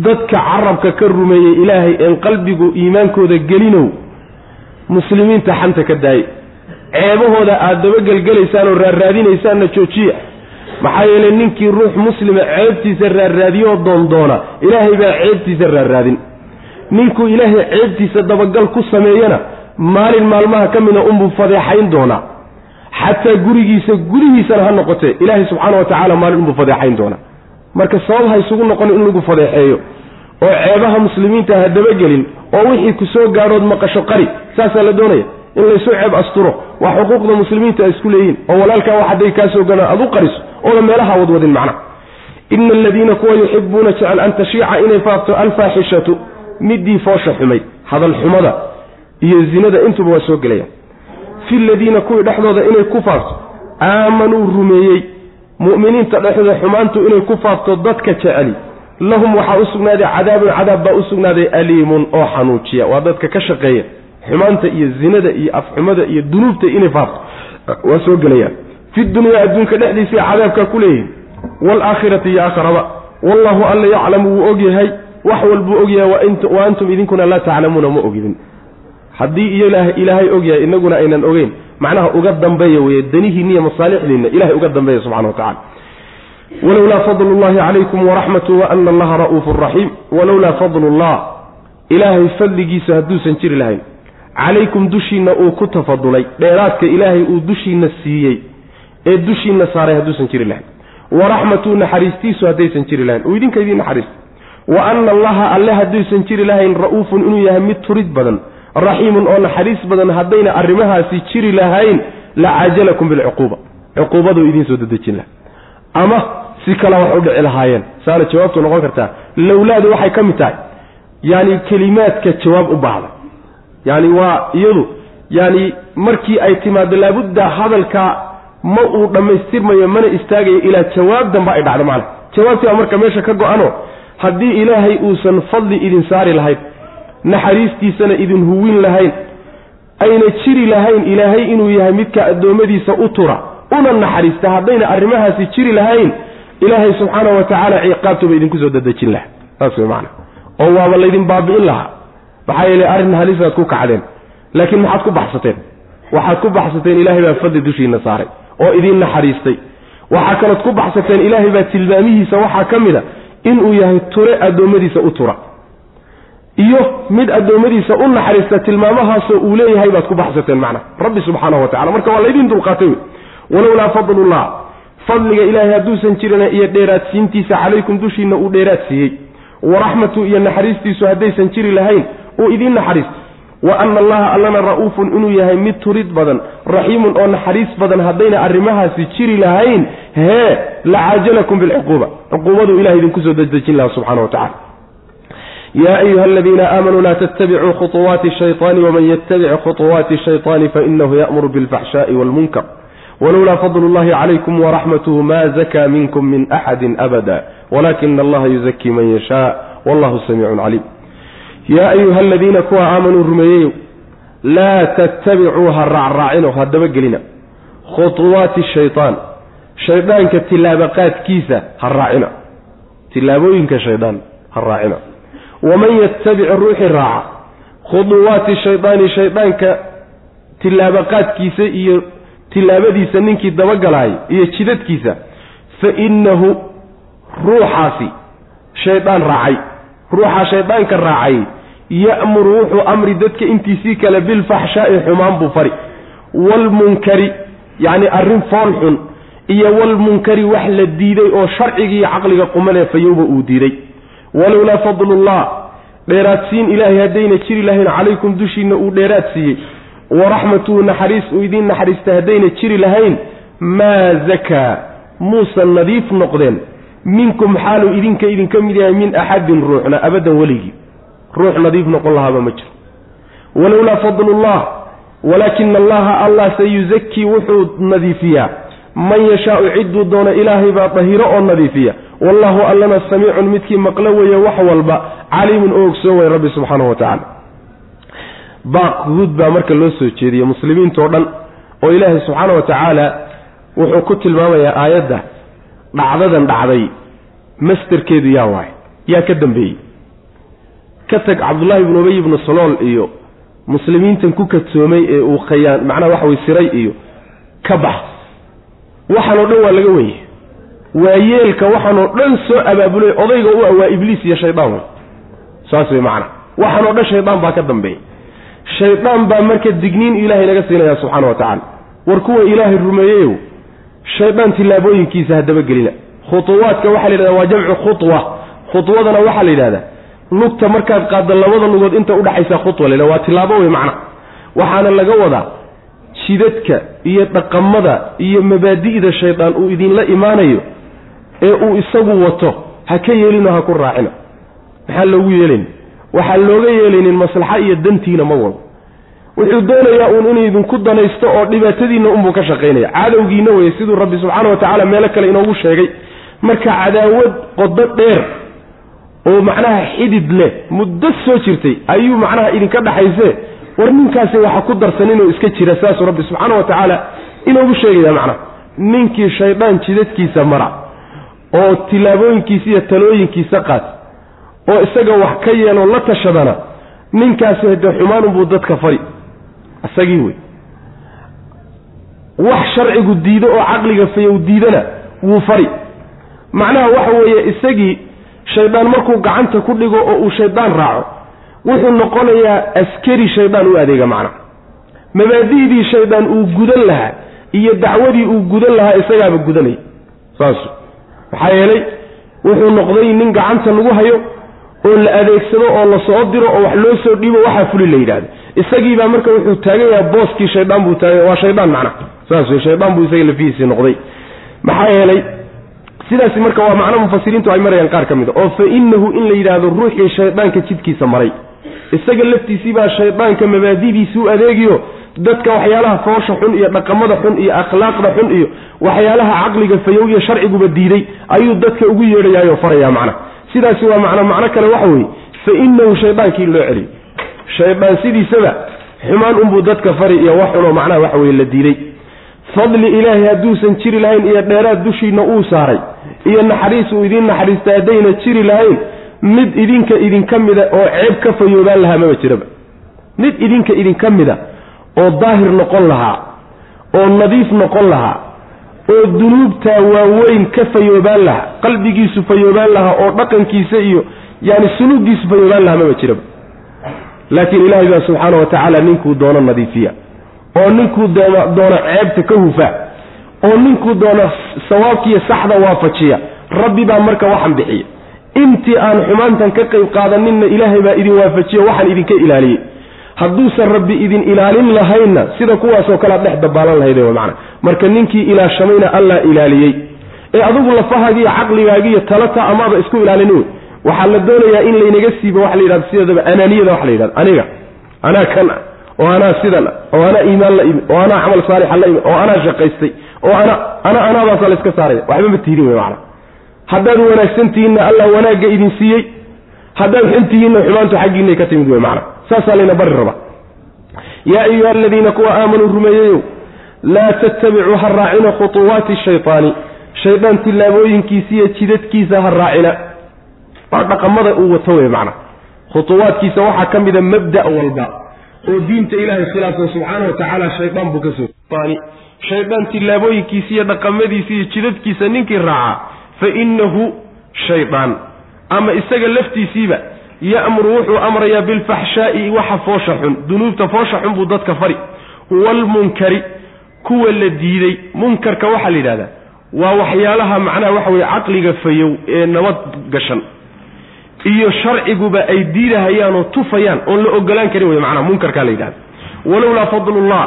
Dadka carabka ka rumeeyey ilaahay een qalbigu iimaankooda gelinow muslimiinta xanta ka daayay ceebahooda aada dabagelgelaysaan oo raarraadinaysaanna joojiya. Maxaa yeelay ninkii ruux muslima ceebtiisa raarraadiyoo doondoona ilaahay baa ceebtiisa raarraadin. Ninkuu ilaahay ceebtiisa dabagal ku sameeyana maalin maalmaha ka mida unbuu fadeexayn doonaa. Xataa gurigiisa gudihiisana ha noqotee ilaahay subxaana wa maalin unbuu fadeexayn doonaa. Marka sabab ha isugu noqon in lagu fadeexeeyo oo ceebaha muslimiinta ha dabagelin oo wixii ku soo gaadhood maqasho qari saasaa la doonaya. In laysu ceeb asturo waa xuquuqda muslimiinta ay isku leeyihiin oo walaalkaa wax hadday kaa soo gaadhaan aad u qariso ooda meelaha wadwadin macnaha ina aladiina kuwa yuxibuuna jecel an tashiica inay faafto alfaaxishatu midii foosha xumay. Hadal xumada iyo zinada intuba waa soo gelayaan fi ladiina kuwii dhexdooda inay ku faafto aamanuu rumeeyey. Mu'miniinta dhexdooda xumaantu inay ku faafto dadka jeceli. Lahum waxaa u sugnaaday cadaabun cadaab baa u sugnaaday aliimun oo xanuujiya. Waa dadka ka shaqeeya xumaanta iyo zinada iyo afxumada iyo dunuubta inay faafto. Waa soo gelayaan fi dunyaa adduunka dhexdiisay cadaabkaa ku leeyihiin waalaakhirati iyo aakharaba wallahu alla yaclamu wuu ogyahay. Wax walbuu ogyahay. Wa antum idinkuna laa taclamuuna ma ogidin haddii ilaahay ogyahay inaguna aynan ogeyn macnaha uga dambeeya weye danihiinna iyo masaalixdiinna ilahay uga dambeeya subxana wa tacala walowlaa fadlu llahi calaykum waraxmatu wa ana allaha ra'uufun raxiim. Walowlaa fadlu llah ilaahay fadligiisa hadduusan jiri lahayn. Calaykum dushiinna uu ku tafadulay dheeraadka ilaahay uu dushiinna siiyey ee dushiinna saaray hadduusan jiri lahayn. Waraxmatu naxariistiisu haddaysan jiri lahayn. Uu idinka idiin naxariista wa ana allaha alle hadduusan jiri lahayn ra'uufun inuu yahay mid turid badan raxiimun oo naxariis badan haddayna arrimahaasi jiri lahayn la caajalakum bilcuquuba. Cuquubaduu idiin soo dedejin laha ama si kale wax u dhici lahaayeen. Saana jawaabtu noqon kartaa lowlaadu waxay ka mid tahay. Yaani kelimaadka jawaab u baahda yaani waa iyadu yaani markii ay timaado laabudda hadalka ma uu dhammaystirmayo mana istaagayo ilaa jawaab danba ay dhacdo macana jawaabtii baa marka meesha ka go-ano haddii ilaahay uusan fadli idin saari lahayn naxariistiisana idin huwin lahayn. Ayna jiri lahayn ilaahay inuu yahay midka addoommadiisa u tura. Una naxariista haddayna arrimahaasi jiri lahayn ilaahay subxaana wa tacaala ciqaabtuba idinku soo dadejin laha saas wey macana oo waaba laydin baabi'in lahaa. Maxaa yeelay arrin halisaad ku kacdeen. Laakiin maxaad ku baxsateen. Waxaad ku baxsateen ilaahay baa fadli dushiina saaray. Oo idiin naxariistay. Waxaa kalood ku baxsateen ilaahay baa tilmaamihiisa waxaa ka mid a inuu yahay ture addoommadiisa u tura iyo mid addoommadiisa u naxariista tilmaamahaasoo uu leeyahay baad ku baxsateen macna. Rabbi subxaanahu wa tacala marka waa laydin dulqaatay wey. Walowlaa fadlullah. Fadliga ilaahay hadduusan jirina iyo dheeraadsiintiisa calaykum dushiinna uu dheeraad siiyey. Waraxmatu iyo naxariistiisu haddaysan jiri lahayn uu idiin naxariistay wa ana allaha allana ra'uufun inuu yahay mid turid badan raxiimun oo naxariis badan haddayna arrimahaasi jiri lahayn hee la caajalakum bilcuquuba cuquubaduu ilahay idinku soo dedejin lahaa subxana wa tacala ya ayuha aladiina aamanuu laa tattabicuu khuطuwaati shayطaani waman yatabic khuطuwaati shayطaani fainahu ya'muru bilfaxshaءi wاlmunkar walowlaa fadlu llahi calaykum waraxmatuhu ma zakaa minkum min axadi abada walakina allaha yuzakii man yashaa wallahu samiicun caliim yaa ayuha aladiina kuwa aamanuu rumeeyeyow laa tattabicuu ha raacraacino ha dabagelina khuطuwaati shayطaan shayddaanka tillaabaqaadkiisa ha raacina tillaabooyinka shaydaan ha raacina waman yattabic ruuxi raaca khuduwaati shaydaani shayddaanka tillaabaqaadkiisa iyo tillaabadiisa ninkii dabagalaay iyo jidadkiisa fa innahu ruuxaasi shaydaan raacay ruuxaa shayddaanka raacay ya'muru wuxuu amri dadka intiisii kale bilfaxshaa'i xumaan buu fari waalmunkari yacni arrin fool xun iyo walmunkari wax la diiday oo sharcigii iyo caqliga qumanee fayowba uu diiday walowlaa fadlullah. Dheeraadsiin ilaahay haddayna jiri lahayn calaykum dushiinna uu dheeraad siiyey. Waraxmatuhu naxariis uu idiin naxariista haddayna jiri lahayn. Maa zakaa muusan nadiif noqdeen. Minkum xaaluu idinka idinka mid yahay min axadin ruuxna abadan weligii ruux nadiif noqon lahaaba ma jiro. Walowlaa fadlullah walaakina allaha allah sayuzakii wuxuu nadiifiyaa. Man yashaau cidduu doono ilaahay baa dahiro oo nadiifiya wallahu allana samiicun midkii maqlo weeye wax walba caliimun oo ogsoon way rabbi subxaanahu wa tacala baaq guud baa marka loo soo jeediyey muslimiintao dhan oo ilaahay subxaana wa tacaala wuxuu ku tilmaamayaa aayadda dhacdadan dhacday masterkeedu yaa waay yaa ka dambeeyey. Ka tag cabdullaahi ibnu ubay ibnu salool iyo muslimiintan ku kadsoomay ee uu khayaan macnaha waxa way siray iyo ka bax. Waxaanoo dhan waa laga weye waa yeelka waxaanoo dhan soo abaabulay odayga u ah waa ibliis iyo shaydaan wey saas wey macana waxaanoo dhan shaydaan baa ka dambeeyey. Shaydaan baa marka digniin ilaahay naga siinaya subxaana wa tacaala. War kuwa ilaahay rumeeyeyow shaydaan tillaabooyinkiisa hadabagelina khutuwaadka waxaa la yidhahda waa jamcu khutwa. Khutwadana waxaa la yidhahdaa lugta markaad qaadda labada lugood inta udhaxaysa khutwa la waa tilaabo wey macna. Waxaana laga wadaa jidadka iyo dhaqamada iyo mabaadi'da shaydaan uu idinla imaanayo ee uu isagu wato ha ka yeelinoo ha ku raacina maxaa loogu yeelayn waxaa looga yeelaynin maslaxa iyo dantiina ma wado wuxuu doonayaa uun inuu idinku danaysto oo dhibaatadiinna unbuu ka shaqaynaya. Cadowgiina weye siduu rabbi subxaana wa tacaala meelo kale inoogu sheegay. Marka cadaawad qodo dheer oo macnaha xidid leh muddo soo jirtay ayuu macnaha idinka dhaxayse war ninkaasi waxa ku darsan inuu iska jira saasuu rabbi subxaana wa tacaala inoogu sheegaya macnaha. Ninkii shaydaan jidadkiisa mara oo tillaabooyinkiisa iyo talooyinkiisa qaat oo isaga wax ka yeeloo la tashadana ninkaasi hadee xumaanunbuu dadka fari. Isagii wey. Wax sharcigu diido oo caqliga fayow diidana wuu fari. Macnaha waxa weeye isagii shaydaan markuu gacanta ku dhigo oo uu shaydaan raaco wuxuu noqonayaa askari shaydaan u adeega macnaha mabaadi'dii shaydaan uu gudan lahaa iyo dacwadii uu gudan lahaa isagaaba gudanaya saas maxaa yeelay wuxuu noqday nin gacanta lagu hayo oo la adeegsado oo la soo diro oo wax loo soo dhiibo waxaa fuli la yidhahdo isagiibaa marka wuxuu taagan yahay booskii shaydaan buu taagan waa shaydaan macnaha saas wey shaydaan buu isaga lafihiisii noqday. Maxaa yeelay sidaasi marka waa macno mufasiriintu ay marayaan qaar ka mid a oo fa innahu in la yidhaahdo ruuxii shaydaanka jidkiisa maray. Isaga laftiisii baa shaydaanka mabaadidiisi u adeegiyo dadka waxyaalaha foosha xun iyo dhaqamada xun iyo akhlaaqda xun iyo waxyaalaha caqliga fayow iyo sharciguba diiday ayuu dadka ugu yeedhayaayoo faraya macna. Sidaasi waa macno macno kale waxa weeye fa innahu shaydaankii loo celiy shaydaan sidiisaba xumaan unbuu dadka fari iyo wax xunoo macnaha waxa weye la diiday. Fadli ilaahay hadduusan jiri lahayn iyo dheeraad dushiina uu saaray iyo naxariis uu idiin naxariista haddayna jiri lahayn mid idinka idinka mida oo ceeb ka fayoobaan lahaa maba jiraba. Mid idinka idinka mida oo daahir noqon lahaa oo nadiif noqon lahaa oo dunuubtaa waaweyn ka fayoobaan lahaa qalbigiisu fayoobaan lahaa oo dhaqankiisa iyo yaani suluugiisu fayoobaan lahaa maba jiraba. Laakiin ilaahay baa subxaana wa tacaala ninkuu doono nadiifiya oo ninkuu doono ceebta ka hufa oo ninkuu doono sawaabkiiyo saxda waafajiya rabbi baa marka waxan bixiya. Intii aan xumaantan ka qayb qaadaninna ilaahay baa idin waafajiye waxaan idinka ilaaliyey hadduusan rabbi idin ilaalin lahaynna sida kuwaasoo kalea dhex dabaalan lahayd mana marka ninkii ilaashamayna allaa ilaaliyey. Ee adigu lafahaagiiyo caqligaagiiyo talata amaada isku ilaalin wey waxaa la doonayaa in laynaga siibo waxa la yidhahdo sideedaba anaaniyada waxa la yidhahdo aniga anaa kan ah oo anaa sidan oo anaa iimaan la imi oo anaa camal saalixa la imi oo anaa shaqaystay oo ana ana anaadaasa la iska saaraya waxba ma tiidin wey macana haddaad wanaagsan tihiinna allah wanaagga idin siiyey haddaad xun tihiinna xumaantu xaggiinay ka timid wey macana saasaa layna bari rabaa yaa ayuha aladiina kuwa aamanuu rumeeyeyow laa tattabicuu ha raacina khutuwaati shaytaani. Shaydaan tillaabooyinkiisa iyo jidadkiisa ha raacina. Waa dhaqamada uu wato wey macna. Khutuwaadkiisa waxaa ka mida mabda' walba oo diinta ilaahay khilaafsan subxaana wa tacaala shaydaan buu ka soo shaydaan tillaabooyinkiisa iyo dhaqamadiisa iyo jidadkiisa ninkii raaca fa innahu shaydaan ama isaga laftiisiiba ya'muru wuxuu amrayaa bilfaxshaa'i waxa foosha xun dunuubta foosha xun buu dadka fari. Waalmunkari kuwa la diiday. Munkarka waxaa la yidhahdaa waa waxyaalaha macnaha waxa weye caqliga fayow ee nabad gashan. Iyo sharciguba ay diidahayaan oo tufayaan oon la ogolaan karin wey macnaha munkarkaa la yidhahda walowlaa fadlullah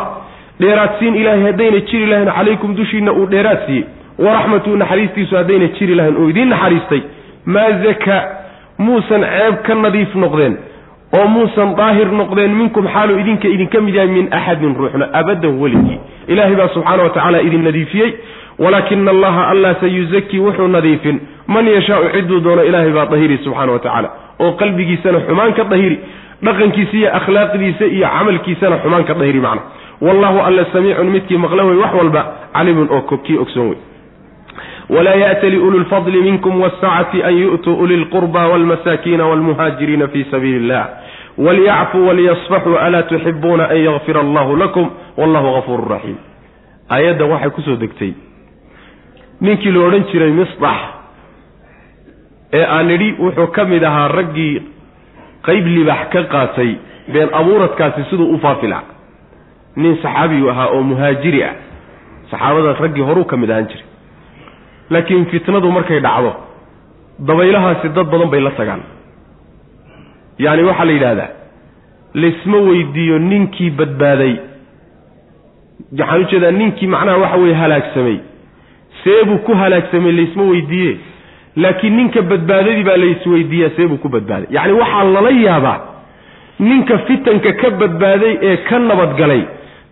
dheeraadsiin ilaahay haddayna jiri lahayn calaykum dushiinna uu dheeraad siiyey. Waraxmatu naxariistiisu haddayna jiri lahayn oo idiin naxariistay. Maa zakaa muusan ceeb ka nadiif noqdeen oo muusan daahir noqdeen minkum xaaluu idinka idinka mid yahay min axadin ruuxna abadan weligii. Ilaahay baa subxaana wa tacaala idin nadiifiyey walaakina allaha allah sayuzakii wuxuu nadiifin. Man yashaau ciduu doono ilaahay baa dahiri subxaana wa tacaala. Oo qalbigiisana xumaan ka dahiri dhaqankiisa iyo akhlaaqdiisa iyo camalkiisana xumaan ka dahiri macna wallahu alla samiicun midkii maqla wey wax walba calimun oo kii ogsoon wey walaa ya'tali ulu lfadli minkum waasacati an yu'tuu uli lqurba walmasaakiina walmuhaajiriina fii sabiili illah walyacfuu waliyasfaxuu alaa tuxibuuna an yakfira allahu lakum wallahu hafuuru raxiim aayadda waxay ku soo degtay ninkii la odhan jiray misdax ee aan idhi wuxuu ka mid ahaa raggii qayb libax ka qaatay been abuuradkaasi siduu u faafilaa nin saxaabiyu ahaa oo muhaajiri ah saxaabada raggii horuu ka mid ahaan jiray laakiin fitnadu markay dhacdo dabaylahaasi dad badan bay la tagaan. Yacni waxaa la yidhaahdaa laysma weydiiyo ninkii badbaaday. Waxaan u jeedaa ninkii macnaha waxa weeye halaagsamay. Seebuu ku halaagsamay laysma weydiiye laakiin ninka badbaadadii baa laysweydiiyaa seebuu ku badbaaday. Yacni waxaa lala yaabaa ninka fitanka ka badbaaday ee ka nabadgalay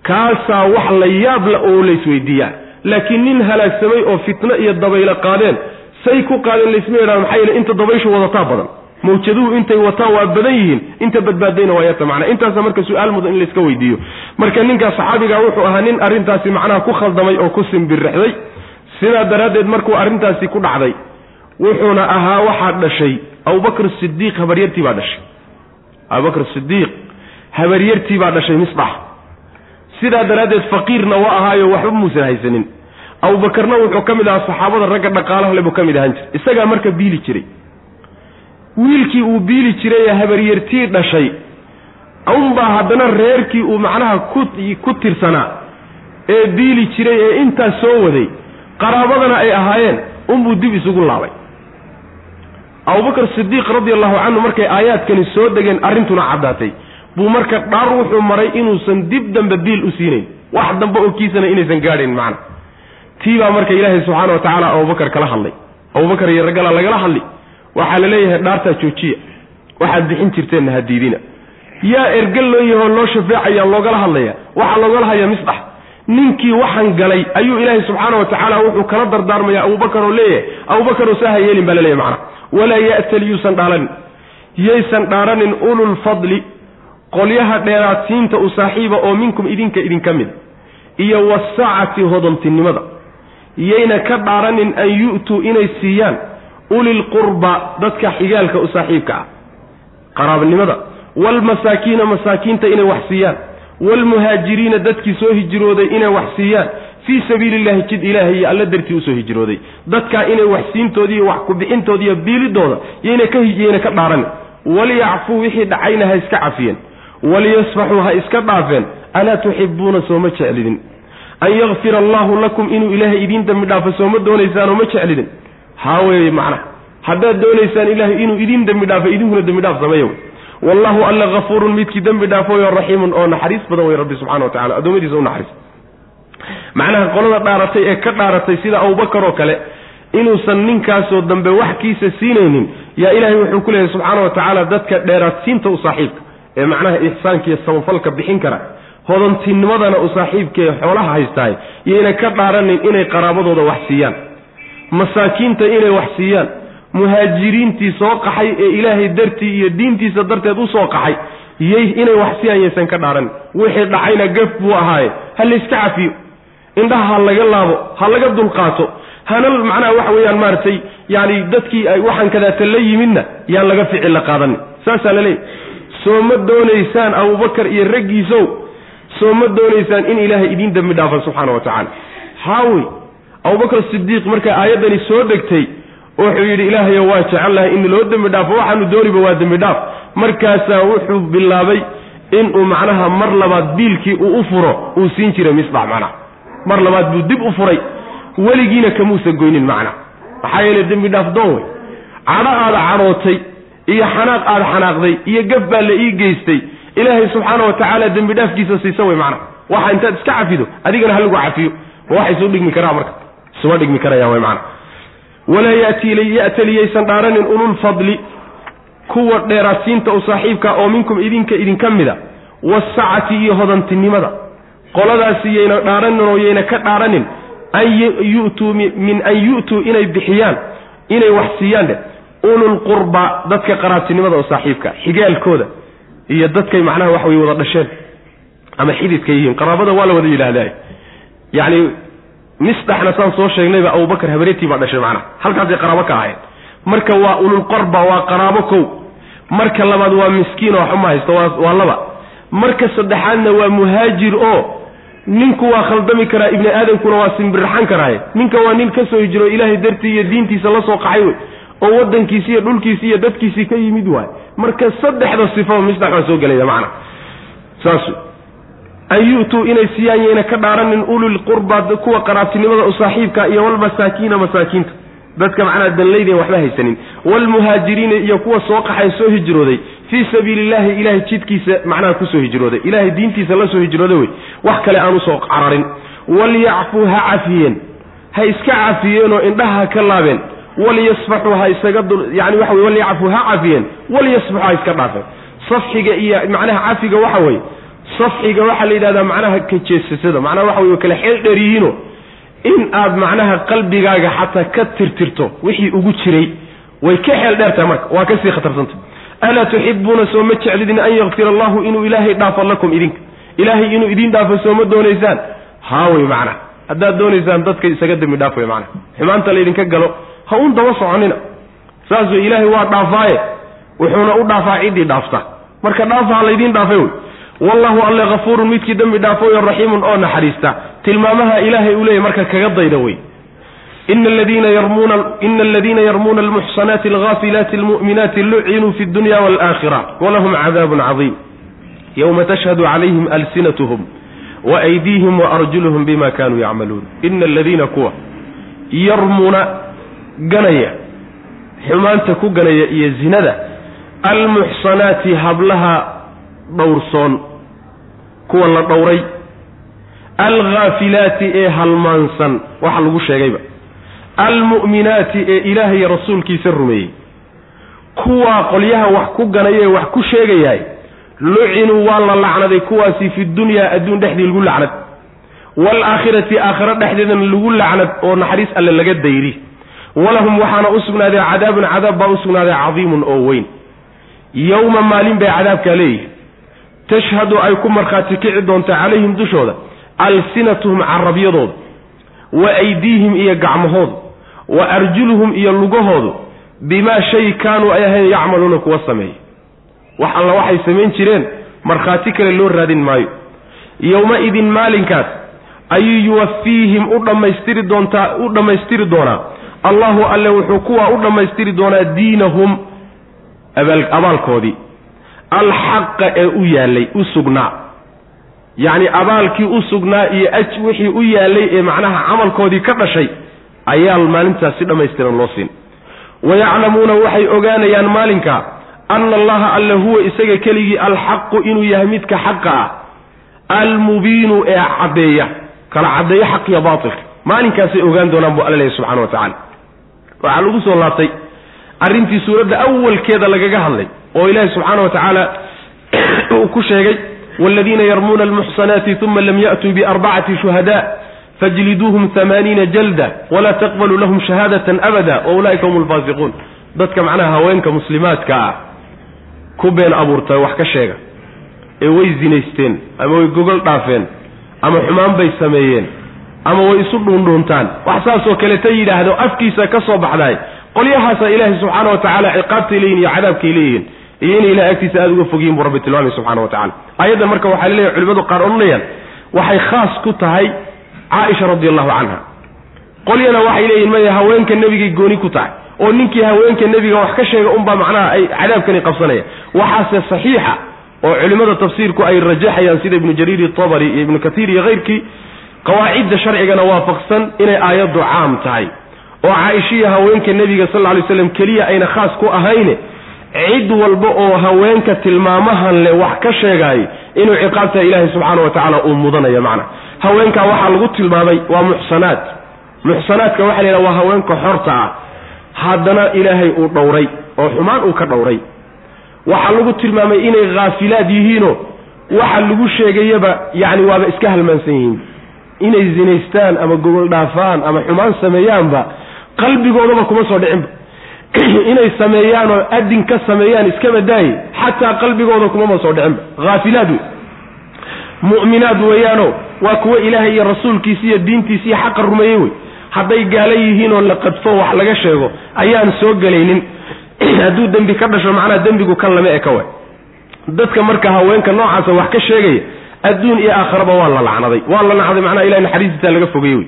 kaasaa wax la yaab la oo laysweydiiyaa laakiin nin halaagsamay oo fitno iyo dabaylo qaadeen say ku qaadeen laysma yidhahdo maxaa yeele inta dabayshu wadataa badan mawjaduhu intay wataan waa badan yihiin inta badbaadayna waa yarta macnaa. Intaasa marka su'aal mudan in layska weydiiyo. Marka ninkaa saxaabiga wuxuu ahaa nin arrintaasi macnaha ku khaldamay oo ku simbirixday sidaa daraaddeed markuu arrintaasi ku dhacday wuxuuna ahaa waxaa dhashay abubakr sidiiq habaryartii baa dhashay. Abubakr sidiiq habaryartii baa dhashay misbax. Sidaa daraaddeed faqiirna waa ahaayo waxba muusan haysanin abubakarna wuxuu ka mid ahaa saxaabada ragga dhaqaalaha le buu ka mid ahaan jiray. Isagaa marka biili jiray. Wiilkii uu biili jiray ee habaryartii dhashay unbaa haddana reerkii uu macnaha ku tirsanaa ee biili jiray ee intaas soo waday qaraabadana ay ahaayeen unbuu dib isugu laabay. Abubakar sidiiq radi allahu canhu markay aayaadkani soo degeen arrintuna caddaatay. Buu marka dhaar wuxuu maray inuusan dib dambe biil u siinayn. Wax dambe oo kiisana inaysan gaadhayn macna tii baa marka ilaahay subxaana wa tacaala abubakar kala hadlay. Abubakar iyo raggala lagala hadli. Waxaa la leeyahay dhaartaa joojiya. Waxaad bixin jirteenna ha diidina yaa ergal loo yahoo loo shafeecaya loogala hadlaya. Waxaa loogala hadaya misdax ninkii waxaan galay ayuu ilaahay subxaana wa tacaala wuxuu kala dardaarmaya abubakar oo leeyahay. Abubakaroo saa ha yeelin baa la leeyahy macna. Walaa ya'tali yuusan dhaaranin yaysan dhaaranin ululfadli qolyaha dheeraadsiinta u saaxiiba oo minkum idinka idinka mid. Iyo wasacati hodontinimada yayna ka dhaaranin an yu'tuu inay siiyaan ulilqurba dadka xigaalka u saaxiibka ah. Qaraabnimada waalmasaakiina masaakiinta inay wax siiyaan. Waalmuhaajiriina dadkii soo hijrooday inay wax siiyaan. Fii sabiili illahi jid ilaahay iyo alla dartii u soo hijrooday. Dadkaa inay wax siintoodi iyo wax ku-bixintooda iyo biilidooda yayna ka dhaaranin waliyacfuu wixii dhacayna ha iska cafiyeen. Waliyasfaxuu ha iska dhaafeen. Alaa tuxibuuna sooma jeclidin an yakfira allaahu lakum inuu ilaahay idiin dembi dhaafo sooma doonaysaanoo ma jeclidin. Haa weeye macnaha. Haddaad doonaysaan ilaahay inuu idiin dembi dhaafo idinkuna dembi dhaaf sameeya wey wallahu alla hafuurun midkii dembi dhaafooyo raxiimun oo naxariis badan wey rabbi subxana wa tacala addoommadiisa u naxariis. Macnaha qolada dhaaratay ee ka dhaaratay sida abubakar oo kale inuusan ninkaasoo dambe wax kiisa siinaynin yaa ilaahay wuxuu ku leeyahay subxaana wa tacaala dadka dheeraadsiinta u saaxiibka. Ee macnaha ixsaanka iyo samafalka bixin kara hodantinnimadana u saaxiibkaee xoolaha haystaay yayna ka dhaaranin inay qaraabadooda wax siiyaan. Masaakiinta inay wax siiyaan. Muhaajiriintii soo qaxay ee ilaahay dartii iyo diintiisa darteed u soo qaxay. Yay inay wax siiyaan yaysan ka dhaaranin. Wixii dhacayna gaf buu ahaaye. Ha layska cafiyo. Indhaha ha laga laabo ha laga dulqaato. Hana macnaha waxa weeyaan maaragtay yani dadkii ay waxaan la yimidna yaan laga ficil la qaadanin. Saasaa la leeyahy soo ma doonaysaan abubakar iyo raggiisow soo ma doonaysaan in ilaahay idiin dembi dhaafo subxaana wa tacaala. Haawey abubakar sidiiq markaa aayaddani soo degtay wuxuu yidhi ilaahayo waa jecelnahay in loo dembi dhaafo waxaanu dooniba waa dembi dhaaf. Markaasaa wuxuu bilaabay inuu macnaha mar labaad biilkii uu u furo uu siin jiray misbax macnaha. Mar labaad buu dib u furay weligiina kamuusa goynin macna maxaa yeele dembi dhaaf doon wey cadho aada cadhootay iyo xanaaq aada xanaaqday iyo gaf baa la ii geystay ilaahay subxaana wa tacaala dembi dhaafkiisa siisa wey macna. Waxa intaad iska cafido adigana ha lagu cafiyo. Ma waxay suu dhigmi karaa marka. Isuma dhigmi karayaan wey macna. Walaa ya'taliyaysan dhaaranin ululfadli kuwa dheeraadsiinta u saaxiibka oo minkum idinka idinka mida. Wasacati iyo hodantinimada. Qoladaasi yayna dhaaranin oo yayna ka dhaaranin. An yu'tuu min an yu'tuu inay bixiyaan inay wax siiyaan dheh ululqurba dadka qaraabtinimada oo saaxiibka xigaalkooda iyo dadkay macnaha waxa way wada dhasheen ama xididka yihiin. Qaraabada waa la wada yidhaahdaa. Yacni misdaxna saan soo sheegnayba abubakar habareetii baa dhashay macnaha. Halkaasay qaraabo ka ahayn marka waa ululqarba waa qaraabo kow. Marka labaad waa miskiin oo waxuma haysto waa laba. Marka saddexaadna waa muhaajir oo ninku waa khaldami karaa ibni aadamkuna waa simbirraxan karaaye ninka waa nin ka soo hijiro ilaahay dartii iyo diintiisa la soo qaxay wey oo waddankiisi iyo dhulkiisi iyo dadkiisii ka yimid waay. Marka saddexda sifo misdax waa soo gelaya macna. Saas. An yu'tuu inay siiyaan yayna ka dhaaranin ulilqurba kuwa qaraabtinimada u saaxiibka iyo walmasaakiina masaakiinta. Dadka macnaha danlayda waxba haysanin. Waalmuhaajiriina iyo kuwa soo qaxay soo hijrooday. Fii sabiili illahi ilahay jidkiisa macnaha ku soo hijrooday. Ilahay diintiisa la soo hijrooday wey. Wax kale aan u soo cararin. Walyacfuu ha cafiyeen. Ha iska cafiyeenoo indhaha ka laabeen walyasfaxuu ha isaga yani waxa wey walyacfuu ha cafiyeen walyasfaxuu ha iska dhaafeen safxiga iyo macnaha cafiga waxa weeye safxiga waxaa la yidhahdaa macnaha kajeesasada macnaha waxa wey kale xeel dheer yihiino in aad macnaha qalbigaaga xataa ka tirtirto wixii ugu jiray way ka xeel dheertahay marka waa ka sii khatarsanta alaa tuxibuuna soo jeclidin an yakfir allahu inuu ilaahay dhaafo lakum idinka. Ilaahay inuu idiin dhaafo soo ma doonaysaan. Haa wey macnaha haddaad doonaysaan dadka isaga dembi dhaaf wey macnaha xumaanta laydinka galo ha un daba soconina. Saas wey ilaahay waa dhaafaaye wuxuuna u dhaafaa ciddii dhaafta. Marka dhaafa ha laydiin dhaafay wey. Wallahu alle hafuurun midkii dembi dhaafooyo raxiimun oo naxariista. Tilmaamaha ilaahay uu leeyahy marka kaga dayda wey. Ina aladiina yarmuuna almuxsanaati alghaafilaati almu'minaati lucinuu fi dunya waalaakhira walahum cadaabun cadiim. Yowma tashhadu calayhim alsinatuhum waaydiihim waarjuluhum bima kanuu yacmaluun. Ina aladiina kuwa yarmuuna ganaya xumaanta ku ganaya iyo zinada almuxsanaati hablaha dhowrsoon kuwa la dhowray alghaafilaati ee halmaansan waxa lagu sheegayba almu'minaati ee ilaahay rasuulkiisa rumeeyey kuwaa qolyaha wax ku ganayee wax ku sheegayahay lucinuu waa la lacnaday kuwaasi fi dunyaa adduun dhexdii lagu lacnad waalaakhirati aakhiro dhexdeedana lagu lacnad oo naxariis alle laga dayri walahum waxaana u sugnaaday cadaabun cadaab baa u sugnaaday cadiimun oo weyn. Yowma maalin bay cadaabkaa leeyihi tashhadu ay ku markhaati kici doonta calayhim dushooda alsinatuhum carabyadooda wa aydiihim iyo gacmahoodu wa arjuluhum iyo lugahoodu bimaa shay kaanuu ay ahayn yacmaluuna kuwa sameeya wax alla waxay samayn jireen markhaati kale loo raadin maayo. Yowma-idin maalinkaas ayuu yuwafiihim u dhammaystiri doontaa u dhammaystiri doonaa allahu alle wuxuu kuwaa u dhammaystiri doonaa diinahum abaalkoodii. Alxaqa ee u yaallay u sugnaa. Yacni abaalkii u sugnaa iyo aj wixii u yaallay ee macnaha camalkoodii ka dhashay ayaa maalintaas si dhammaystiran loo siin. Wayaclamuuna waxay ogaanayaan maalinka ana allaha alle huwa isaga keligii alxaqu inuu yahay midka xaqa ah. Almubiinu ee caddeeya kala caddeeya xaq iyo baatilka maalinkaasay ogaan doonaan buu alla leeyahy subxana wa tacala waxaa lagu soo laabtay arrintii suuradda awalkeeda lagaga hadlay oo ilaahi subxaana wa tacaala uu ku sheegay waaladiina yarmuuna almuxsanaati uma lam ya'tuu biarbacati shuhada fajliduuhum amaaniina jalda walaa taqbaluu lahum shahaadatan abada wa ulaa'ika hum alfaasiquun dadka macnaha haweenka muslimaadka ah ku been abuurta wax ka sheega. Ee way zinaysteen ama way gogol dhaafeen ama xumaan bay sameeyeen ama way isu dhuundhuuntaan. Wax saasoo kaleta yidhaahdo afkiisa ka soo baxdaay qolyahaasa ilaahay subxaana wa tacaala ciqaabtay leeyihiin iyo cadaabkay leeyihiin iyo inay ilahay agtiisa aada uga fogyihin buu rabbi tilmaamay subxana wa tacala ayaddan marka waxaa laleeyahy culimadu qaar odhanayaan waxay khaas ku tahay caaisha radi allahu canha. Qolyana waxay leeyihiin maya haweenka nebigay gooni ku tahay. Oo ninkii haweenka nebiga wax ka sheega unbaa macnaha ay cadaabkani qabsanaya. Waxaase saxiixa oo culimmada tafsiirku ay rajaxayaan sida ibnu jariir itabari iyo ibnu katiir iyo keyrkii qawaacidda sharcigana waafaqsan inay aayaddu caam tahay. oo caaishiya haweenka nebiga sal lay slam keliya ayna khaas ku ahayne cid walba oo haweenka tilmaamahan le wax ka sheegaay inuu ciqaabta ilaahay subxaana wa tacaala uu mudanayo macna. Haweenkaa waxaa lagu tilmaamay waa muxsanaad. Muxsanaadka waxa la yidhaha waa haweenka xorta ah. Haddana ilaahay uu dhowray oo xumaan uu ka dhowray. Waxaa lagu tilmaamay inay khaafilaad yihiinoo waxa lagu sheegayaba yacni waaba iska halmaansan yihiin inay zinaystaan ama gogol dhaafaan ama xumaan sameeyaanba qalbigoodaba kuma soo dhicinba. Inay sameeyaan oo adin ka sameeyaan iskaba daaye xataa qalbigooda kumama soo dhicinba. Haafilaad wey mu'minaad weeyaano waa kuwo ilaahay iyo rasuulkiisi iyo diintiisi iyo xaqa rumeeyey wey hadday gaala yihiin oo la qadfo wax laga sheego ayaan soo gelaynin. Hadduu dembi ka dhasho macnaha dembigu kan lama eka waay. Dadka marka haweenka noocaasa wax ka sheegaya adduun iyo aakharaba waa la lacnaday. Waa la nacday macnaha ilahay naxariistiisa laga fogeyey wey.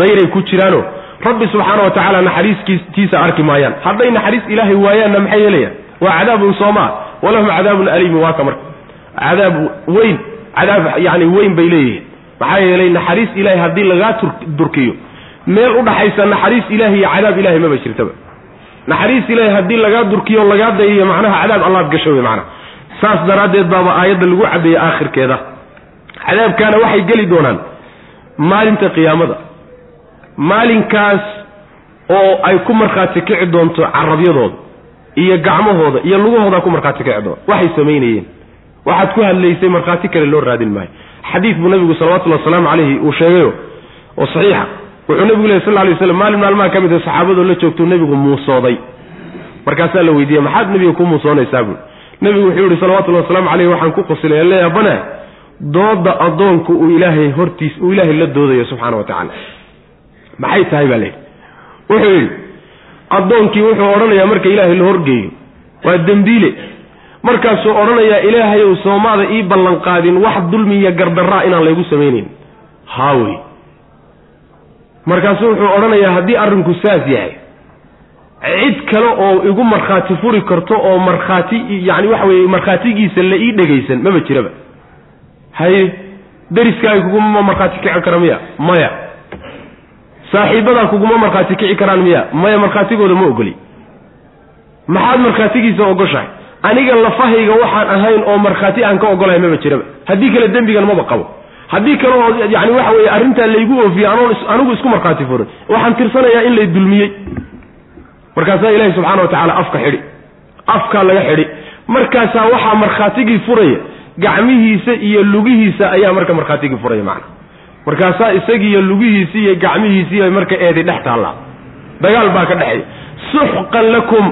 Dayray ku jiraano rabbi subxaana wa tacaala naxariistiisa arki maayaan. Hadday naxariis ilaahay waayaanna maxay yeelayaan? Waa cadaabun soomaa walahum cadaabun aliimun waa ka marka. Cadaab weyn cadaab yani weyn bay leeyihiin. Maxaa yeelay naxariis ilahay haddii lagaa durkiyo meel udhaxaysa naxariis ilahi iyo cadaab ilahay maba jirtaba. Naxariis ilahay haddii lagaa durkiyo lagaa dayiyo macnaha cadaab allaad gasho wey macnaha saas daraaddeed baaba aayadda lagu cadeeyey aakhirkeeda cadaabkaana waxay geli doonaan maalinta qiyaamada. Maalinkaas oo ay ku markhaati kici doonto carabyadooda iyo gacmahooda iyo lugahooda ku markhaati kici doonto. Waxay samaynayeen. Waxaad ku hadlaysay markhaati kale loo raadin maayo. Xadiid buu nabigu salawatullahi wasalaamu calayhi uu sheegayo oo saxiixa. Wuxuu nebigu lehy sal lay slam maalin maalmaha ka mid a saxaabadoo la joogtuu nebigu muusooday. Markaasaa la weydiiyey maxaad nebiga ku muusoonaysaa buui nebigu wuxuu yihi salawatullahi wasalaamu caleyh waxaan ku qasilay leabana dooda addoonku uu ilaahay hortiis uu ilaahay la doodayo subxaana wa tacaala. Maxay tahay baa layidhi wuxuu yidhi addoonkii wuxuu odhanayaa marka ilaahay la horgeeyo. Waa dembiile. Markaasuu odhanayaa ilaahayow soomaada ii ballanqaadin wax dulmi iyo gardaraa inaan laygu samaynayn haawey markaasuu wuxuu odhanayaa haddii arrinku saas yahay cid kale oo igu markhaati furi karto oo markhaati yacni waxa weeye markhaatigiisa la ii dhegaysan maba jiraba haye deriskaaga kuguma markhaati kici kara miya? Maya. Saaxiibadaa kuguma markhaati kici karaan miya? Maya markhaatigooda ma ogoli. Maxaad markhaatigiisa ogoshahay? Aniga lafahayga waxaan ahayn oo markhaati aan ka ogolahay maba jiraba. Haddii kale dembigan maba qabo. Haddii kale oo yani waxa weeye arrintaa laygu oofiye anoon anigu isku markhaati furin waxaan tirsanayaa in lay dulmiyey. Markaasaa ilaahi subxana wa tacaala afka xidhi. Afkaa laga xidhi. Markaasaa waxaa markhaatigii furaya gacmihiisa iyo lugihiisa ayaa marka markhaatigii furaya macna. Markaasaa isagiiyo lugihiisi iyo gacmihiisiiba marka eedi dhex taallaa dagaal baa ka dhexeeya. Suxqan lakum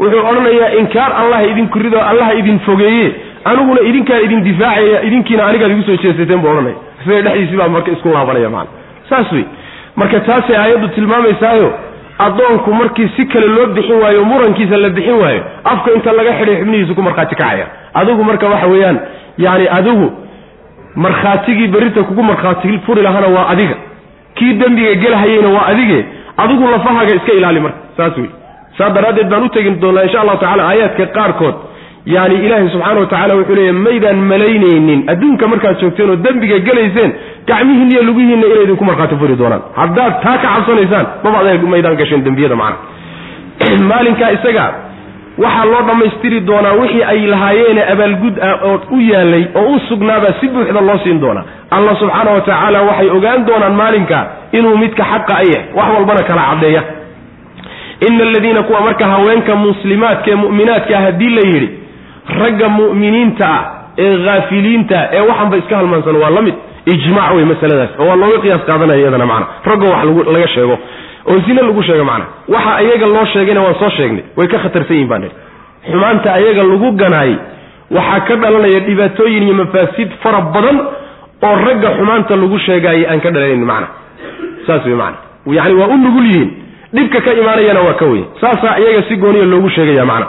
wuxuu odhanayaa inkaar allah idinku rido allaha idin fogeeye aniguna idinkaan idin difaacaya idinkiina anigaad igu soo jeesateen buu odhanaya. Isaga dhexdiisii baa marka isku laabanaya macana saas wey marka taasay aayaddu tilmaamaysaayo addoonku markii si kale loo bixin waayo murankiisa la bixin waayo afka inta laga xidhay xubnihiisu ku markhaati kacaya. Adigu marka waxa weeyaan yani adigu markhaatigii berrita kugu markhaati furi lahana waa adiga. Kii dembiga gelhayeyna waa adige. Adigu lafahaaga iska ilaali marka. Saas wey saas daraaddeed baan u tegin doonaa insha allahu tacala aayaadka qaarkood. Yani ilaahay subxaana wa tacala wuxuu leeya maydaan malaynaynin. Adduunka markaad joogteen oo dembiga gelayseen gacmihiin iyo lugihiinna inay idinku markhaati furi doonaan. Haddaad taa ka cabsanaysaan maba maydaan gasheen dembiyada macna. Maalinkaa isaga waxaa loo dhammaystiri doonaa wixii ay lahaayeene abaalgud ah oo u yaalay oo u sugnaabaa si buuxda loo siin doonaa. Allah subxaana wa tacaala waxay ogaan doonaan maalinka inuu midka xaqa a yahay. Wax walbana kala caddeeya. Ina aladiina kuwa marka haweenka muslimaadka ee mu'minaadka haddii la yidhi ragga mu'miniinta ah ee haafiliinta ee waxanba iska halmaansan waa la mid. Ijmac wey masaladaas oo waa looga qiyaas qaadanaya iyadana macna. Raggo wax laga sheego oo zine lagu sheego macna. Waxa ayaga loo sheegayna waan soo sheegnay. Way ka khatarsan yihiin baan xumaanta ayaga lagu ganaayay waxaa ka dhalanaya dhibaatooyin iyo mafaasid fara badan oo ragga xumaanta lagu sheegaayay aan ka dhalanaynin macna. Saas wey macana yani waa u nugul yihiin. Dhibka ka imaanayana waa ka weyn. Saasaa iyaga si gooniya loogu sheegaya macna.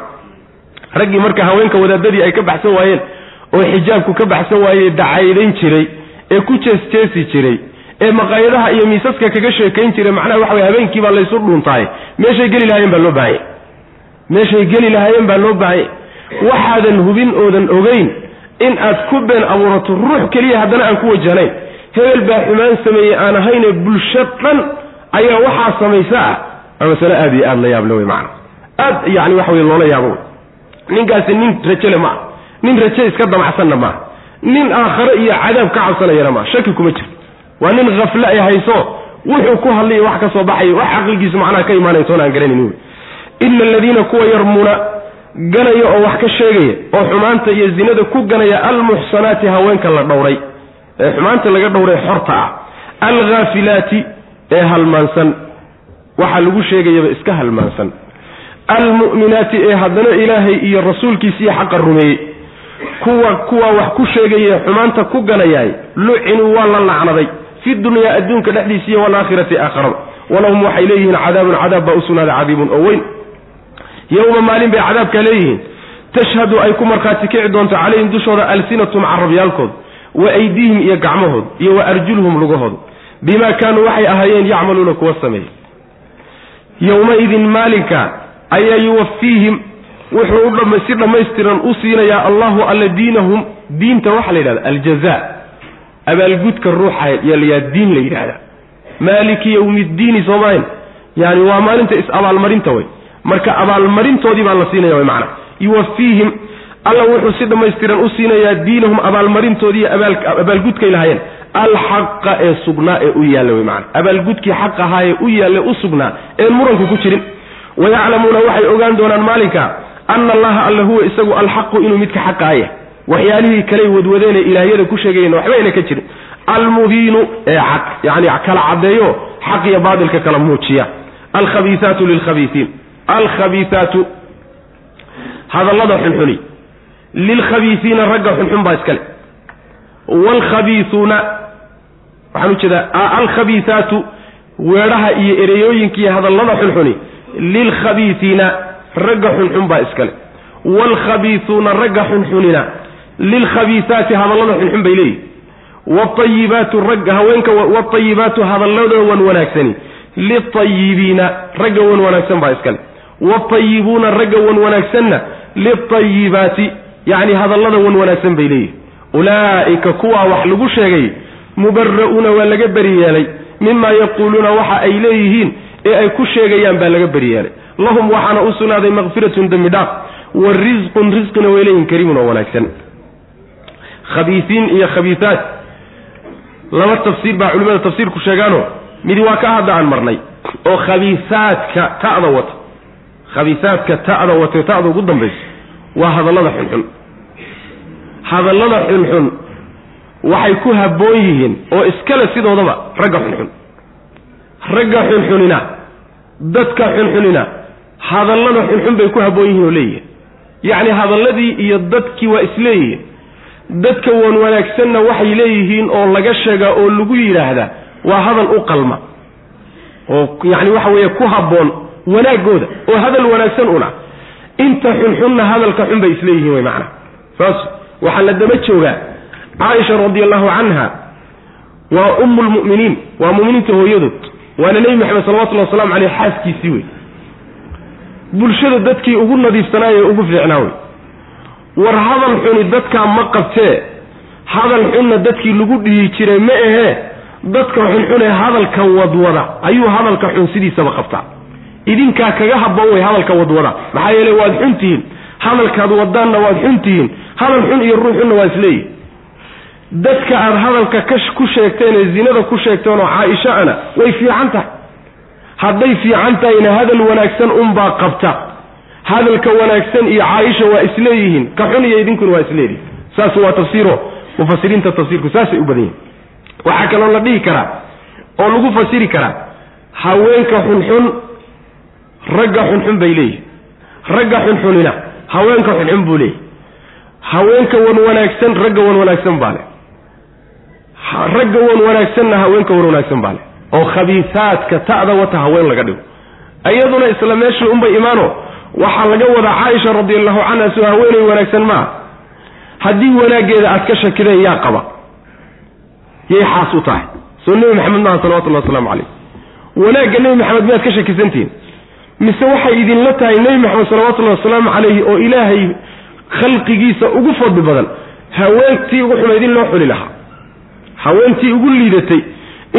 Raggii marka haweenka wadaadadii ay ka baxsan waayeen oo xijaabku ka baxsan waayey dacaydayn jiray ee ku jeesjeesi jiray ee maqaayadaha iyo miisaska kaga sheekayn jiray macnaha waxa weye habeenkii baa laysu dhuuntaaye meeshay geli lahaayeen baa loo baahanya meeshay geli lahaayeen baa loo baahanya waxaadan hubin oodan ogeyn in aad ku been abuurato ruux keliya haddana aan ku wajahnayn. Hebel baa xumaan sameeyey aan ahayne bulsho dhan ayaa waxaa samaysa ah. Waa masale aad iyo aad la yaable wey macana aad yani waxa weye loola yaabo. Ninkaasi nin rajele ma ah nin raje iska damacsanna maaha nin aakhare iyo cadaab ka cabsanayana maaha shaki kuma jirto waa nin khafle ay hayso wuxuu ku hadlaya wax ka soo baxayo wax caqligiisu macnaha ka imaanaya soon aan garanayni wey. Ina aladiina kuwa yarmuuna ganaya oo wax ka sheegaya oo xumaanta iyo zinada ku ganaya almuxsanaati haweenka la dhowray. Ee xumaanta laga dhowray xorta ah. Alghaafilaati ee halmaansan. Waxaa lagu sheegayaba iska halmaansan. Almu'minaati ee haddana ilaahay iyo rasuulkiisa iyo xaqa rumeeyey. Kuwa kuwa wax ku sheegaya xumaanta ku ganayaay lucinuu waa la lacnaday fi dunyaa adduunka dhexdiisa iyo walaakhirati aakharada walahum waxay leeyihiin cadaabun cadaab baa u sugnaaday cadiibun oo weyn yowma maalin bay cadaabkaa leeyihiin tashhadu ay ku markhaati kici doonto calayhim dushooda alsinatum carabyaalkood wa aydiihim iyo gacmahood iyo wa arjuluhum lugahooda bimaa kaanuu waxay ahaayeen yacmaluuna kuwa sameeyey yowmaidin maalinka ayaa yuwafiihim wuxuu si dhammaystiran u siinayaa allahu alla diinahum diinta waxaa la yidhahda aljaza abaalgudka ruuxa yalayaa diin la yidhahda maaliki yowmiddiini soomaahn yani waa maalinta is-abaalmarinta way. Marka abaalmarintoodii baa la siinaya way macana yuwafiihim alla wuxuu si dhammaystiran u siinayaa diinahum abaalmarintoodii abaalgudkay lahaayeen. Alxaqa ee sugnaa ee u yaalla wey macana abaalgudkii xaq ahaa ee u yaalla u sugnaa. Een muranku ku jirin. Wayaclamuuna waxay ogaan doonaan maalinka ana allaha alla huwa isagu alxaqu inuu midka xaqa aya waxyaalihii kaley wadwadeenee ilaahyada ku sheegayen waxba ka jirin. Almubiinu ee cad yani kala caddeeyo xaq iyo baatilka kala muujiya. Alkhabiisaatu lilkhabiisiin alkhabiisaatu hadallada xunxuni. Lilkhabiisiina ragga xunxun baa iskale waalkhabiisuuna waxaan u jeedaa alkhabiisaatu weedhaha iyo ereyooyinka hadallada xunxuni. Lilkhabiisiina ragga xunxun baa iskale waalkhabiisuuna ragga xunxunina lilkhabiisaati hadallada xunxun bay leeyihiin waatayibaatu ragga haweenka waatayibaatu hadalladooda wan wanaagsani litayibiina ragga wan wanaagsan baa iskale waatayibuuna ragga wan wanaagsanna litayibaati yacni hadallada wan wanaagsan bay leeyihiin ulaa'ika kuwaa wax lagu sheegay mubara'uuna waa laga beri yeelay mimaa yaquuluuna waxa ay leeyihiin ee ay ku sheegayaan baa laga beri yeelay lahum waxaana u sugnaaday makfiratun dembi dhaaf wa risqun risqina way leeyihiin kariimun oo wanaagsan khabiisiin iyo khabiisaat. Laba tafsiir baa culimada tafsiirku sheegaano. Midi waa ka hadda aan marnay. Oo khabiisaadka ta'da wata. Khabiisaadka ta'da wata ta'da ugu dambayso waa hadallada xunxun. Hadallada xunxun waxay ku habboon yihiin oo iskale sidoodaba ragga xunxun. Ragga xunxunina dadka xunxunina hadallada xunxun bay ku habboon yihiin oo leeyihiin yacni hadalladii iyo dadkii waa isleeyihiin dadka wan wanaagsanna waxay leeyihiin oo laga sheegaa oo lagu yidhaahdaa waa hadal u qalma. Oo yacni waxa weeye ku habboon wanaaggooda oo hadal wanaagsan una. Inta xunxunna hadalka xun bay isleeyihiin way macana saas waxaa la daba joogaa. Caaisha radi allahu canha waa ummu lmu'miniin waa muminiinta hooyadood. Waana nebi maxamed salawatullahi waslamu caleyh xaaskiisii wey bulshada dadkii ugu nadiifsanaaye ugu fiicnaa wey war hadal xuni dadkaa ma qabtee hadal xunna dadkii lagu dhihi jiray ma ahee dadka xunxunee hadalka wadwada. Ayuu hadalka xun sidiisaba qabtaa. Idinkaa kaga habboon wey hadalka wadwada. Maxaa yeele waad xun tihiin. Hadalkaad wadaanna waad xun tihiin. Hadal xun iyo ruux xunna waa isleeyihin dadka aad hadalka ka ku sheegteen ee zinada ku sheegteen oo caaisha-ana way fiican tahay. Hadday fiican tahayna hadal wanaagsan unbaa qabta hadalka wanaagsan iyo caaisha waa isleeyihiin. Ka xun iyo idinkuna waa isleedihin saas waa tafsiiro mufasiriinta tafsiirku saasay u badan yihiin waxaa kaloo la dhihi karaa oo lagu fasiri karaa haweenka xunxun ragga xunxun bay leeyihiin ragga xunxunina haweenka xunxun buu leeyahy haweenka wan wanaagsan ragga wan wanaagsan baa leh. Ragga wan wanaagsanna haweenka wan wanaagsan baa leh. Oo khabiisaadka ta'da wata haween laga dhigo. Iyaduna isla meeshii unbay imaano waxaa laga wadaa caaisha radiallahu canha soo haweenay wanaagsan maaha haddii wanaaggeeda aad ka shakideen yaa qaba. Yay xaas u tahay. Soo nebi maxamed maaha salawatullahi wasalaamu calayh. Wanaagga nebi maxamed miyaad ka shakisantihiin mise waxay idinla tahay nebi maxamed salawatullahi wasalaamu calayhi oo ilaahay khalqigiisa ugu fadli badan haweentii ugu xumayd in loo xuli lahaa. Haweentii ugu liidatay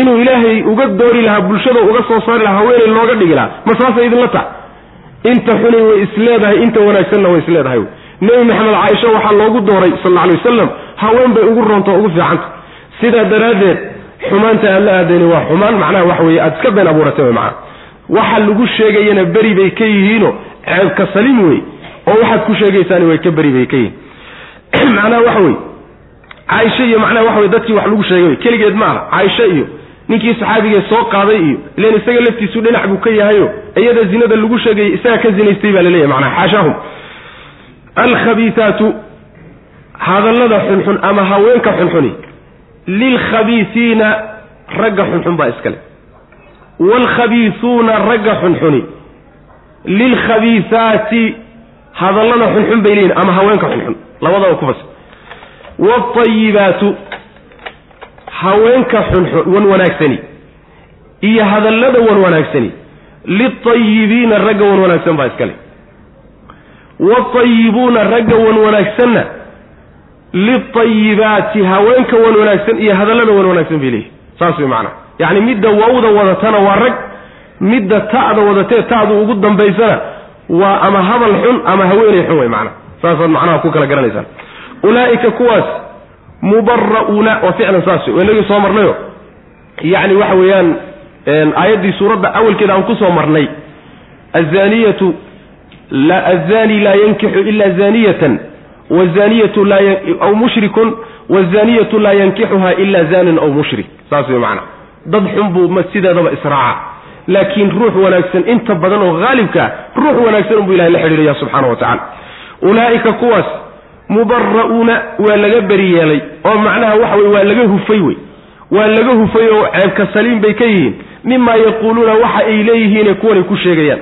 inuu ilaahay uga doori lahaa bulshada uga soo saari lahaa haweenay looga dhigi lahaa. Ma saasay idinla tahay inta xunay way isleedahay inta wanaagsanna way isleedahay nebi maxamed caaisha waxaa loogu dooray sal alay wasalam haween bay ugu roonta ugu fiicanta. Sidaa daraaddeed xumaanta aad la aadayni waa xumaan macnaha waxa weeye aad iska been abuuratay way macnaha waxa lagu sheegayana beri bay ka yihiino ceebka saliim wey oo waxaad ku sheegaysaani way ka beri bay ka yihiin. Macnaha waxa wey caaisha iyo macnaha waxa wey dadkii wax lagu sheegay keligeed ma aha caaisha iyo ninkii saxaabigee soo qaaday iyo ilan isaga laftiisu dhinac buu ka yahayo iyada zinada lagu sheegayay isaga ka zinaystay baa laleeyahy macnaha xaashaahum alkhabiisaatu hadallada xunxun ama haweenka xunxuni lilkhabiisiina ragga xunxun baa iskale waalkhabiisuuna ragga xunxuni lilkhabiisaati hadallada xunxun bay leeyihiin ama haweenka xunxun labadaba ku fas. Waatayibaatu haweenka xunxun wan wanaagsani. Iyo hadallada wan wanaagsani. Liltayibiina ragga wan wanaagsan baa iskale. Waatayibuuna ragga wan wanaagsanna. Liltayibaati haweenka wan wanaagsan iyo hadallada wan wanaagsan bay leeyihiin saas way macanaha yacni midda wawda wadatana waa rag midda ta'da wadatee ta'du ugu dambaysana waa ama hadal xun ama haweenay xun way macnaha saasaad macnaha ku kala garanaysaan. Ulaa'ika kuwaas mubara'uuna waa ficlan saas wey inagii soo marnayo. Yacni waxa weeyaan aayaddii suuradda awalkeeda aan ku soo marnay. Azaniyatu azani laa yankixu ila zaniyatan wazaniyatu aw mushrikun wazaniyatu laa yankixuha ila zanin aw mushrik. Saas wey macana dad xun buu sideedaba israaca. Laakiin ruux wanaagsan inta badan oo haalibkaa ruux wanaagsan unbuu ilahay la xidhiiraya subxaana wa tacala ulaa'ika kuwaas mubara'uuna waa laga beri yeelay oo macnaha waxa weye waa laga hufay wey waa laga hufay oo ceebka saliim bay ka yihiin. Mimaa yaquuluuna waxa ay leeyihiine kuwanay ku sheegayaan.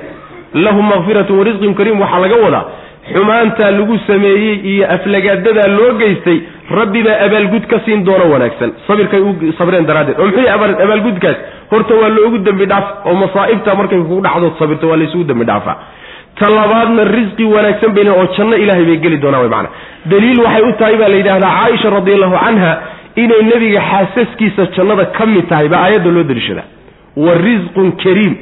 Lahum makfiratun warisqin kariim waxaa laga wadaa. Xumaantaa lagu sameeyey iyo aflagaadadaa loo geystay rabbi baa abaalgud ka siin doono wanaagsan. Sabirkay u sabreen daraaddeed. Oo muxuu abaalgudkaas? Horta waa loogu dembi dhaaf oo masaa'ibta markay kugu dhacdood sabirto waa laysugu dembi dhaafaa ta labaadna risqi wanaagsan bay oo janno ilaahay bay geli doonaan macana daliil waxay u tahay baa la yidhahdaa caaisha radiallahu canha inay nebiga xaasaskiisa jannada ka mid tahay baa aayadda loo daliishadaa wa risqun kariim.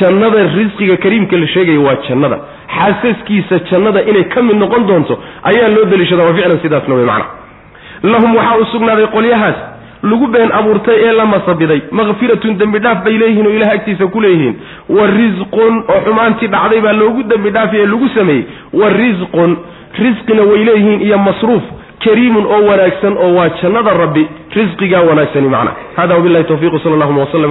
Jannada risqiga kariimka la sheegaya waa jannada. Xaasaskiisa jannada inay ka mid noqon doonto ayaa loo daliishada waa ficlan sidaasna wey macana lahum waxaa u sugnaaday qolyahaas lagu been abuurtay ee la masabiday. Makfiratun dembi dhaaf bay leeyihiin oo ilaah agtiisa ku leeyihiin. Wa risqun oo xumaantii dhacday baa loogu dembi dhaafay ee lagu sameeyey. Wa risqun risqina way leeyihiin iyo masruuf kariimun oo wanaagsan oo waa jannada rabbi. Risqigaa wanaagsani macna. Hada wabillahi tawfiiq sala allahuma waslm